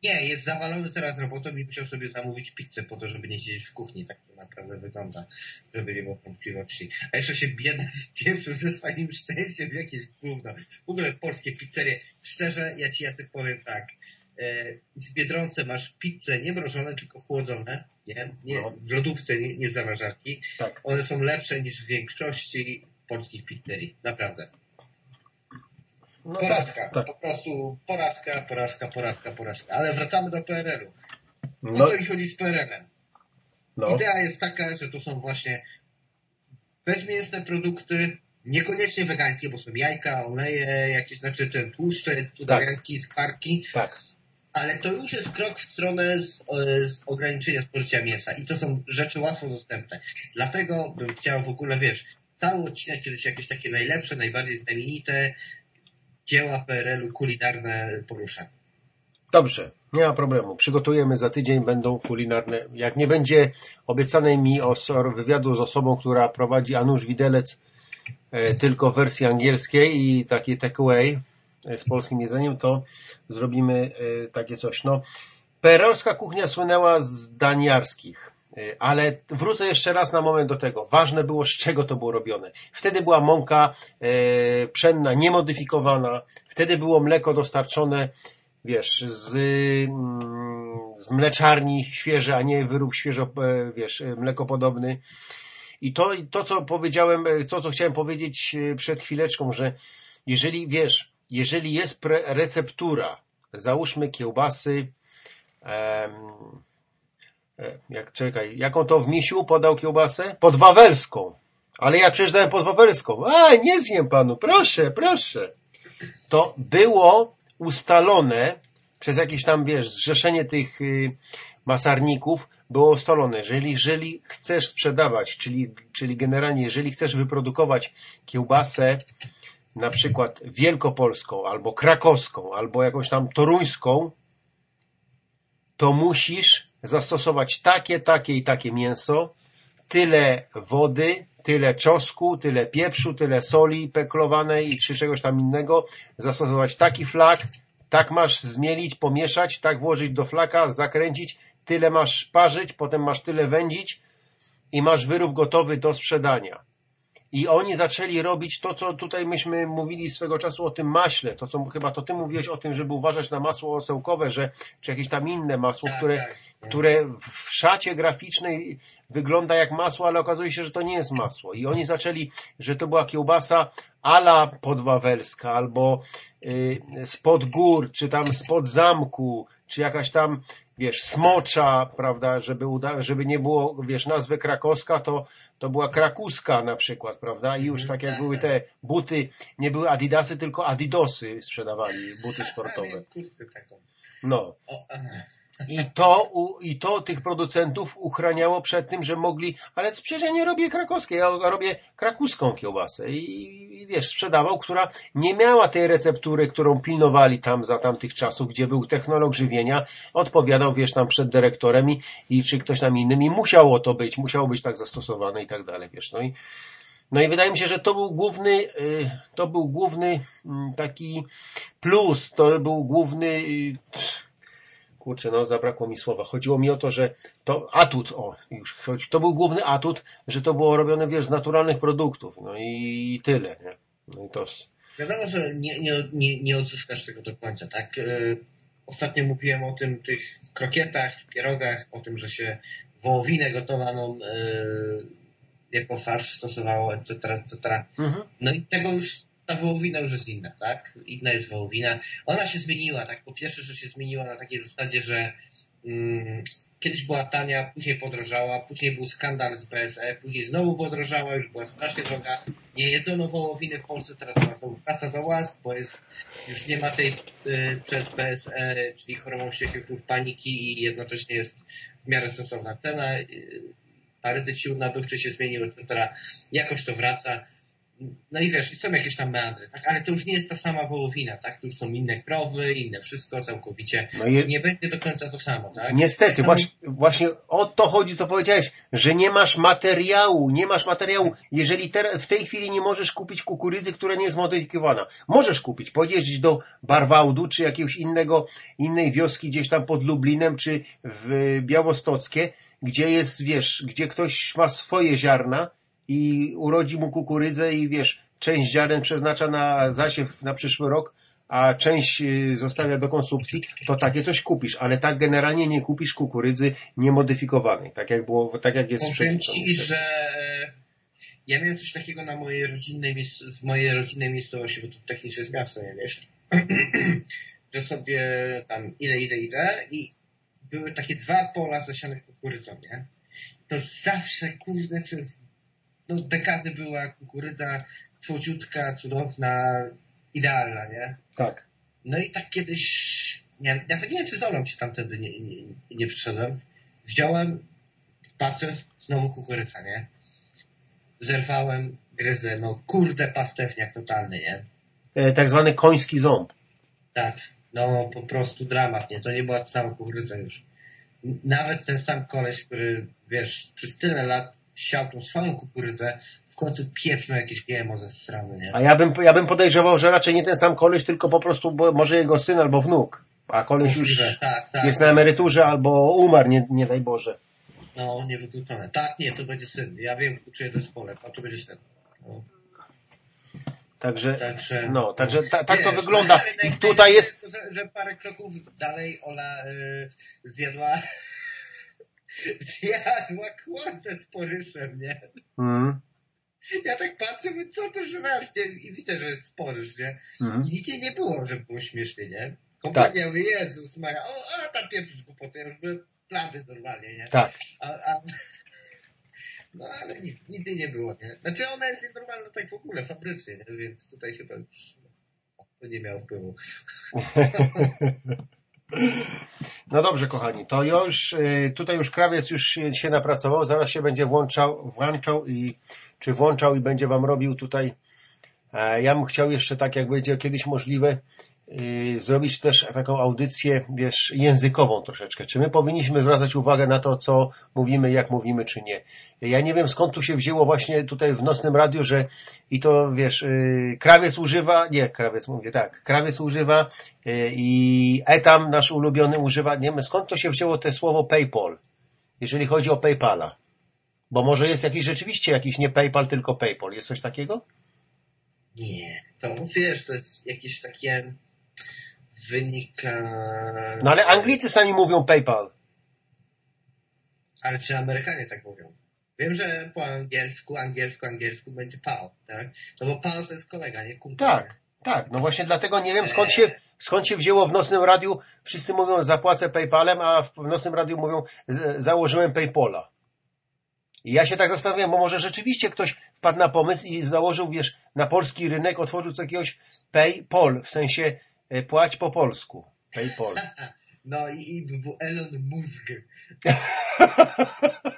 Nie, jest zawalony teraz robotą i musiał sobie zamówić pizzę po to, żeby nie siedzieć w kuchni. Tak to naprawdę wygląda, żeby nie było wątpliwości. A jeszcze się biedny (laughs) pieprzył ze swoim szczęściem w jakieś gówno. W ogóle polskie pizzerie. Szczerze, ja ci Jacek powiem tak. E, w Biedronce masz pizzę nie mrożone, tylko chłodzone. Nie? nie no. W lodówce, nie, nie zamrażarki. Tak. One są lepsze niż w większości polskich pizzerii. Naprawdę. No porażka. Tak, tak. Po prostu porażka, porażka, porażka, porażka. Ale wracamy do PRL-u. No. O co mi chodzi z PRL-em? No. Idea jest taka, że to są właśnie bezmięsne produkty, niekoniecznie wegańskie, bo są jajka, oleje, jakieś, znaczy ten tłuszcze, cudawianki, tak. skwarki. Tak. Ale to już jest krok w stronę z, z ograniczenia spożycia mięsa i to są rzeczy łatwo dostępne. Dlatego bym chciał w ogóle, wiesz, cały odcinek kiedyś jakieś takie najlepsze, najbardziej znamienite dzieła PRL-u kulinarne poruszam. Dobrze, nie ma problemu. Przygotujemy za tydzień, będą kulinarne. Jak nie będzie obiecanej mi wywiadu z osobą, która prowadzi Anusz Widelec e, tylko w wersji angielskiej i takie takeaway e, z polskim jedzeniem, to zrobimy e, takie coś. No, PRL-ska kuchnia słynęła z daniarskich. E, ale wrócę jeszcze raz na moment do tego. Ważne było, z czego to było robione. Wtedy była mąka e, pszenna, niemodyfikowana. Wtedy było mleko dostarczone, wiesz, z, mm, z mleczarni świeże, a nie wyrób świeżo, e, wiesz, mlekopodobny. I to, to, co powiedziałem, to, co chciałem powiedzieć przed chwileczką, że jeżeli, wiesz, jeżeli jest receptura, załóżmy kiełbasy, E, jak, czekaj, jaką to w misiu podał kiełbasę? Podwawelską. Ale ja przecież dałem podwawelską. A, nie zjem panu, proszę, proszę. To było ustalone przez jakieś tam, wiesz, zrzeszenie tych y, masarników było ustalone, jeżeli, jeżeli chcesz sprzedawać, czyli, czyli generalnie, jeżeli chcesz wyprodukować kiełbasę na przykład wielkopolską, albo krakowską, albo jakąś tam toruńską, to musisz zastosować takie, takie i takie mięso, tyle wody, tyle czosku, tyle pieprzu, tyle soli peklowanej czy czegoś tam innego, zastosować taki flak, tak masz zmielić, pomieszać, tak włożyć do flaka, zakręcić, tyle masz parzyć, potem masz tyle wędzić i masz wyrób gotowy do sprzedania. I oni zaczęli robić to, co tutaj myśmy mówili swego czasu o tym maśle, to co chyba to ty mówiłeś o tym, żeby uważać na masło osełkowe, że, czy jakieś tam inne masło, Tak, które, tak. które w szacie graficznej wygląda jak masło, ale okazuje się, że to nie jest masło. I oni zaczęli, że to była kiełbasa ala podwawelska, albo y, spod gór, czy tam spod zamku, czy jakaś tam, wiesz, smocza, prawda, żeby, uda, żeby nie było, wiesz, nazwy krakowska, to, to była krakuska na przykład, prawda, i już tak jak tak, były tak. te buty, nie były adidasy, tylko adidosy sprzedawali, buty sportowe. Taką. No. I to, u- I to tych producentów uchraniało przed tym, że mogli, ale przecież ja nie robię krakowskiej, ja robię krakuską kiełbasę. I, i wiesz, sprzedawał, która nie miała tej receptury, którą pilnowali tam za tamtych czasów, gdzie był technolog żywienia, odpowiadał, wiesz, tam przed dyrektorem i, i czy ktoś tam innym i musiało to być, musiało być tak zastosowane i tak dalej, wiesz, no i no i wydaje mi się, że to był główny, y, to był główny mm, taki plus, to był główny, y, kurczę, no zabrakło mi słowa. Chodziło mi o to, że to atut, o, już chodzi, to był główny atut, że to było robione, wiesz, z naturalnych produktów, no i tyle, nie? No i to, Wiadomo, że nie, nie, nie, nie odzyskasz tego do końca, tak? E, Ostatnio mówiłem o tym, tych krokietach, pierogach, o tym, że się wołowinę gotowaną e, jako farsz stosowało, etc., etc. mhm. No i tego już, ta wołowina już jest inna, tak? Inna jest wołowina. Ona się zmieniła, tak? Po pierwsze, że się zmieniła na takiej zasadzie, że mm, kiedyś była tania, później podrożała, później był skandal z BSE, później znowu podrożała, już była strasznie droga. Nie jedzono wołowiny w Polsce, teraz znowu praca do łask, bo jest, już nie ma tej y, przed BSE, czyli chorobą wściekłych paniki i jednocześnie jest w miarę stosowna cena. Y, parytet sił nabywczy się zmienił, etc. Jakoś to wraca. No i wiesz, są jakieś tam meandry, tak? Ale to już nie jest ta sama wołowina, tak? To już są inne krowy, inne wszystko całkowicie. No Nie będzie do końca to samo, tak? Niestety, Tak samo- właśnie, właśnie o to chodzi, co powiedziałeś, że nie masz materiału, nie masz materiału, jeżeli te, w tej chwili nie możesz kupić kukurydzy, która nie jest modyfikowana. Możesz kupić, pojeździć do Barwałdu, czy jakiegoś innego, innej wioski gdzieś tam pod Lublinem, czy w Białostockie, gdzie jest, wiesz, gdzie ktoś ma swoje ziarna i urodzi mu kukurydzę i wiesz, część ziaren przeznacza na zasiew na przyszły rok, a część y, zostawia do konsumpcji, to takie coś kupisz, ale tak generalnie nie kupisz kukurydzy niemodyfikowanej, tak jak było, tak jak jest z Powiem ci, że e, ja miałem coś takiego na mojej rodzinnej, w mojej rodzinnej miejscowości, bo to technicznie jest miasto, nie wiesz, (clears throat) że sobie tam idę, idę, idę i były takie dwa pola zasiane kukurydzą, nie? To zawsze, kurde, przez no, dekady była kukurydza słodziutka, cudowna, idealna, nie? Tak. No i tak kiedyś, nie, nawet nie wiem, czy z Olą się tam wtedy nie, nie, nie przyszedłem. Wziąłem, patrzę, znowu kukurydza, nie? Zerwałem, gryzę, no kurde pastewniak totalny, nie? E, tak zwany koński ząb. Tak, no po prostu dramat, nie? To nie była ta sama kukurydza już. Nawet ten sam koleś, który, wiesz, przez tyle lat siał tą swoją kukurydzę, w końcu pieprznął jakieś GMO ze strony, nie? A ja bym, ja bym podejrzewał, że raczej nie ten sam koleś, tylko po prostu bo, może jego syn albo wnuk. A koleś już tak, tak. jest na emeryturze albo umarł, nie, nie daj Boże. No, niewykluczone. Tak, nie, to będzie syn. Ja wiem, czyje to jest pole, a to będzie syn. No, Także, także... no, także ta, tak to Wiesz, wygląda. ale I tutaj jest, Że, że parę kroków dalej Ola y, zjadła (laughs) zjadła kłątę z poryszem, nie? mm, Ja tak patrzę, mówię, co to żrasz, nie? I widzę, że jest sporyż, nie? mm, I nigdzie nie było, żeby było śmiesznie, nie? Kompletnie tak. mówię, Jezus Maria, o, a tam pieprzysz głupoty, ja już były plany normalnie, nie? tak. A, a... (laughs) No ale nic, nigdy nie było, nie? Znaczy ona jest nienormalna tak w ogóle, fabrycznie, nie? Więc tutaj chyba już to nie miało wpływu. (laughs) No dobrze, kochani, to już y, tutaj już krawiec już się- napracował, zaraz się będzie włączał, włączał i czy włączał i będzie wam robił tutaj. E, Ja bym chciał jeszcze tak, jak będzie kiedyś możliwe, zrobić też taką audycję, wiesz, językową troszeczkę. Czy my powinniśmy zwracać uwagę na to, co mówimy, jak mówimy, czy nie. Ja nie wiem, skąd tu się wzięło właśnie tutaj w Nocnym Radiu, że i to, wiesz, yy, krawiec używa, nie, krawiec mówię, tak, krawiec używa yy, i etam nasz ulubiony używa, nie wiem, skąd to się wzięło to słowo PayPal, jeżeli chodzi o PayPala. Bo może jest jakiś rzeczywiście jakiś nie PayPal, tylko PayPal. Jest coś takiego? Nie. To wiesz, to jest jakieś takie wynik... No ale Anglicy sami mówią PayPal. Ale czy Amerykanie tak mówią? Wiem, że po angielsku, angielsku, angielsku będzie PAL, tak? No bo PAL to jest kolega, nie kumpel. Tak, tak. No właśnie dlatego nie wiem skąd się, skąd się wzięło w Nocnym Radiu. Wszyscy mówią zapłacę PayPalem, a w Nocnym Radiu mówią założyłem PayPola. I ja się tak zastanawiam, bo może rzeczywiście ktoś wpadł na pomysł i założył, wiesz, na polski rynek, otworzył co jakiegoś PayPal, w sensie e, płać po polsku. PayPal. (laughs) No i, i Elon Musk. (laughs)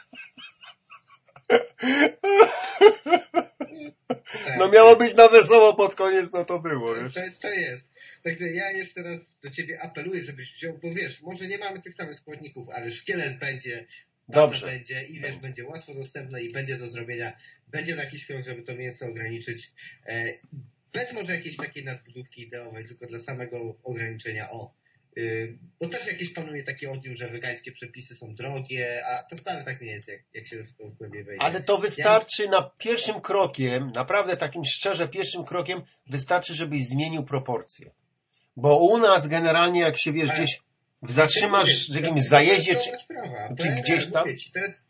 No miało być na wesoło pod koniec, no to było. Wiesz? To, to jest. Także ja jeszcze raz do Ciebie apeluję, żebyś wziął, bo wiesz, może nie mamy tych samych składników, ale szkielet będzie, Dobrze. będzie i wiesz, będzie łatwo dostępne i będzie do zrobienia. Będzie jakiś krok, żeby to mięso ograniczyć. Bez może jakiejś takiej nadbudówki ideowej, tylko dla samego ograniczenia o. Y, bo też jakieś panuje taki odniósł, że wegańskie przepisy są drogie, a to wcale tak nie jest, jak, jak się w to głębiej wejdzie. Ale to wystarczy ja... na pierwszym krokiem, naprawdę takim szczerze pierwszym krokiem, wystarczy, żebyś zmienił proporcje. Bo u nas generalnie, jak się wiesz, gdzieś zatrzymasz w jakimś zajeździe, czy, czy gdzieś tam... Ci, jest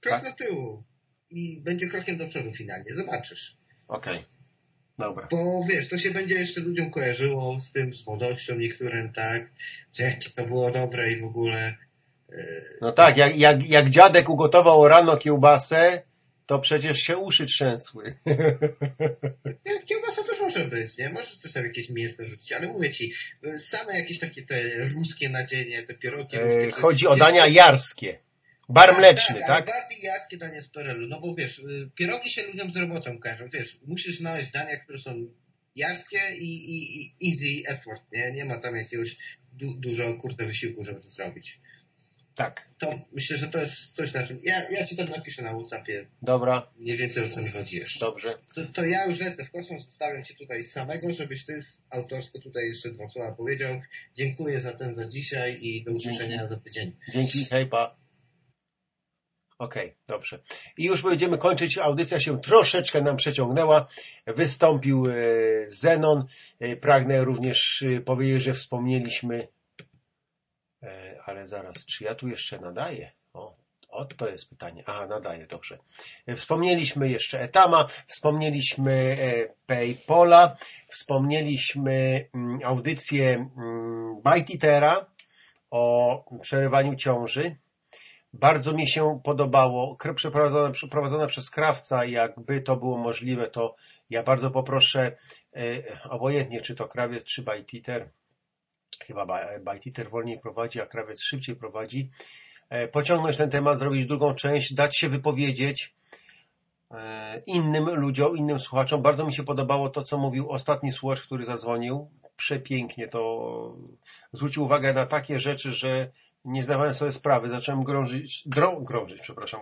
krok tak? do tyłu i będzie krokiem do przodu finalnie, zobaczysz. Okej. Okay. Dobra. Bo wiesz, to się będzie jeszcze ludziom kojarzyło z tym, z młodością niektórym, tak, że jak to było dobre i w ogóle. Yy... No tak, jak, jak, jak dziadek ugotował rano kiełbasę, to przecież się uszy trzęsły. (laughs) Kiełbasa też może być, nie? Możesz też tam jakieś mięsne rzucić, ale mówię ci, same jakieś takie te ruskie nadzienie, te pierogi. Yy, chodzi o dania jarskie. Bar mleczny, tak? tak? Bardziej jaskie danie z perelu, no bo wiesz, y, pierogi się ludziom z robotą kojarzą, wiesz, musisz znaleźć dania, które są jaskie i, i, i easy effort, nie? Nie ma tam jakiegoś du, dużo, kurde, wysiłku, żeby to zrobić. Tak. To myślę, że to jest coś na czym... Ja, ja ci to napiszę na Whatsappie. Dobra. Nie więcej o co mi chodzi jeszcze. Dobrze. To, to ja już lecę w kosmos, zostawiam cię tutaj samego, żebyś ty autorsko tutaj jeszcze dwa słowa powiedział. Dziękuję za ten za dzisiaj i do usłyszenia za tydzień. Dzięki, hej pa. Okej, okay, dobrze. I już będziemy kończyć. Audycja się troszeczkę nam przeciągnęła. Wystąpił e, Zenon. E, pragnę również e, powiedzieć, że wspomnieliśmy, ale zaraz, czy ja tu jeszcze nadaję? O, o to jest pytanie. Aha, nadaję, dobrze. Wspomnieliśmy jeszcze Etama, wspomnieliśmy Paypola, wspomnieliśmy mm, audycję mm, Bajtitera o przerywaniu ciąży bardzo mi się podobało, przeprowadzone, przeprowadzone przez krawca, jakby to było możliwe, to ja bardzo poproszę, e, obojętnie czy to krawiec, czy bajtiter, chyba bajtiter wolniej prowadzi, a krawiec szybciej prowadzi, e, pociągnąć ten temat, zrobić drugą część, dać się wypowiedzieć e, innym ludziom, innym słuchaczom. Bardzo mi się podobało to, co mówił ostatni słuchacz, który zadzwonił. Przepięknie to zwrócił uwagę na takie rzeczy, że nie zdawałem sobie sprawy, zacząłem grążyć, drą, grążyć, przepraszam,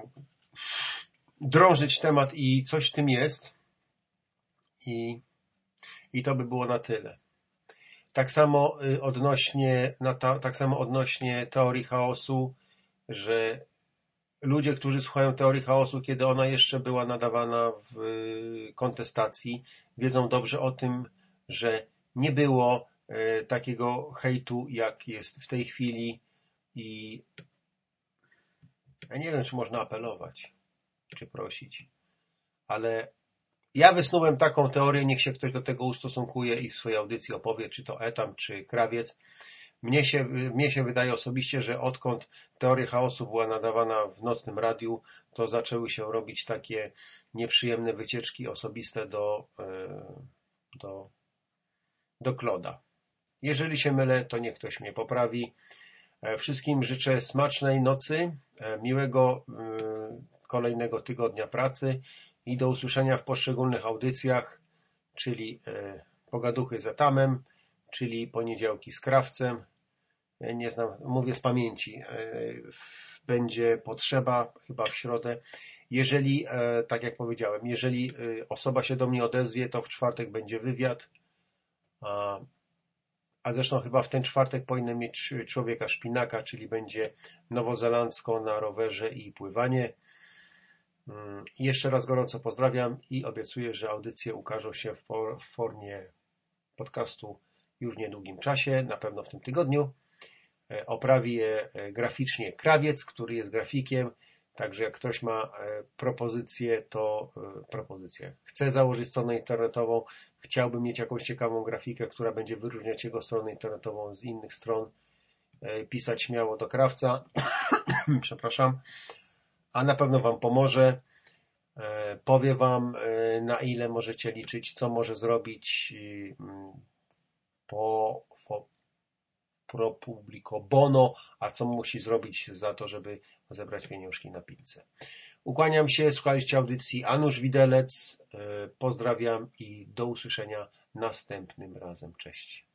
drążyć temat i coś w tym jest i, i to by było na tyle. Tak samo y, odnośnie, tak samo odnośnie teorii chaosu, że ludzie, którzy słuchają teorii chaosu, kiedy ona jeszcze była nadawana w y, kontestacji, wiedzą dobrze o tym, że nie było y, takiego hejtu, jak jest w tej chwili i ja nie wiem, czy można apelować, czy prosić, ale ja wysnułem taką teorię, niech się ktoś do tego ustosunkuje i w swojej audycji opowie, czy to Etam, czy Krawiec. Mnie się, mnie się wydaje osobiście, że odkąd teoria chaosu była nadawana w nocnym radiu, to zaczęły się robić takie nieprzyjemne wycieczki osobiste do, e, do, do Kloda. Jeżeli się mylę, to niech ktoś mnie poprawi. E, wszystkim życzę smacznej nocy, e, miłego e, kolejnego tygodnia pracy i do usłyszenia w poszczególnych audycjach, czyli Pogaduchy z Etamem, czyli poniedziałki z krawcem. Nie znam, mówię z pamięci. Będzie potrzeba chyba w środę. Jeżeli, tak jak powiedziałem, jeżeli osoba się do mnie odezwie, to w czwartek będzie wywiad. A zresztą chyba w ten czwartek powinien mieć człowieka szpinaka, czyli będzie nowozelandzko na rowerze i pływanie. Mm, jeszcze raz gorąco pozdrawiam i obiecuję, że audycje ukażą się w formie podcastu już w niedługim czasie, na pewno w tym tygodniu. E, oprawi je graficznie Krawiec, który jest grafikiem, także jak ktoś ma e, propozycję, to propozycję. Chce założyć stronę internetową, chciałby mieć jakąś ciekawą grafikę, która będzie wyróżniać jego stronę internetową z innych stron, pisać śmiało do krawca. (coughs) Przepraszam a na pewno Wam pomoże. E, powie Wam, e, na ile możecie liczyć, co może zrobić mm, po pro bono, a co musi zrobić za to, żeby zebrać pieniążki na pizzę. Ukłaniam się, słuchaliście audycji Anusz Widelec, e, pozdrawiam i do usłyszenia następnym razem. Cześć.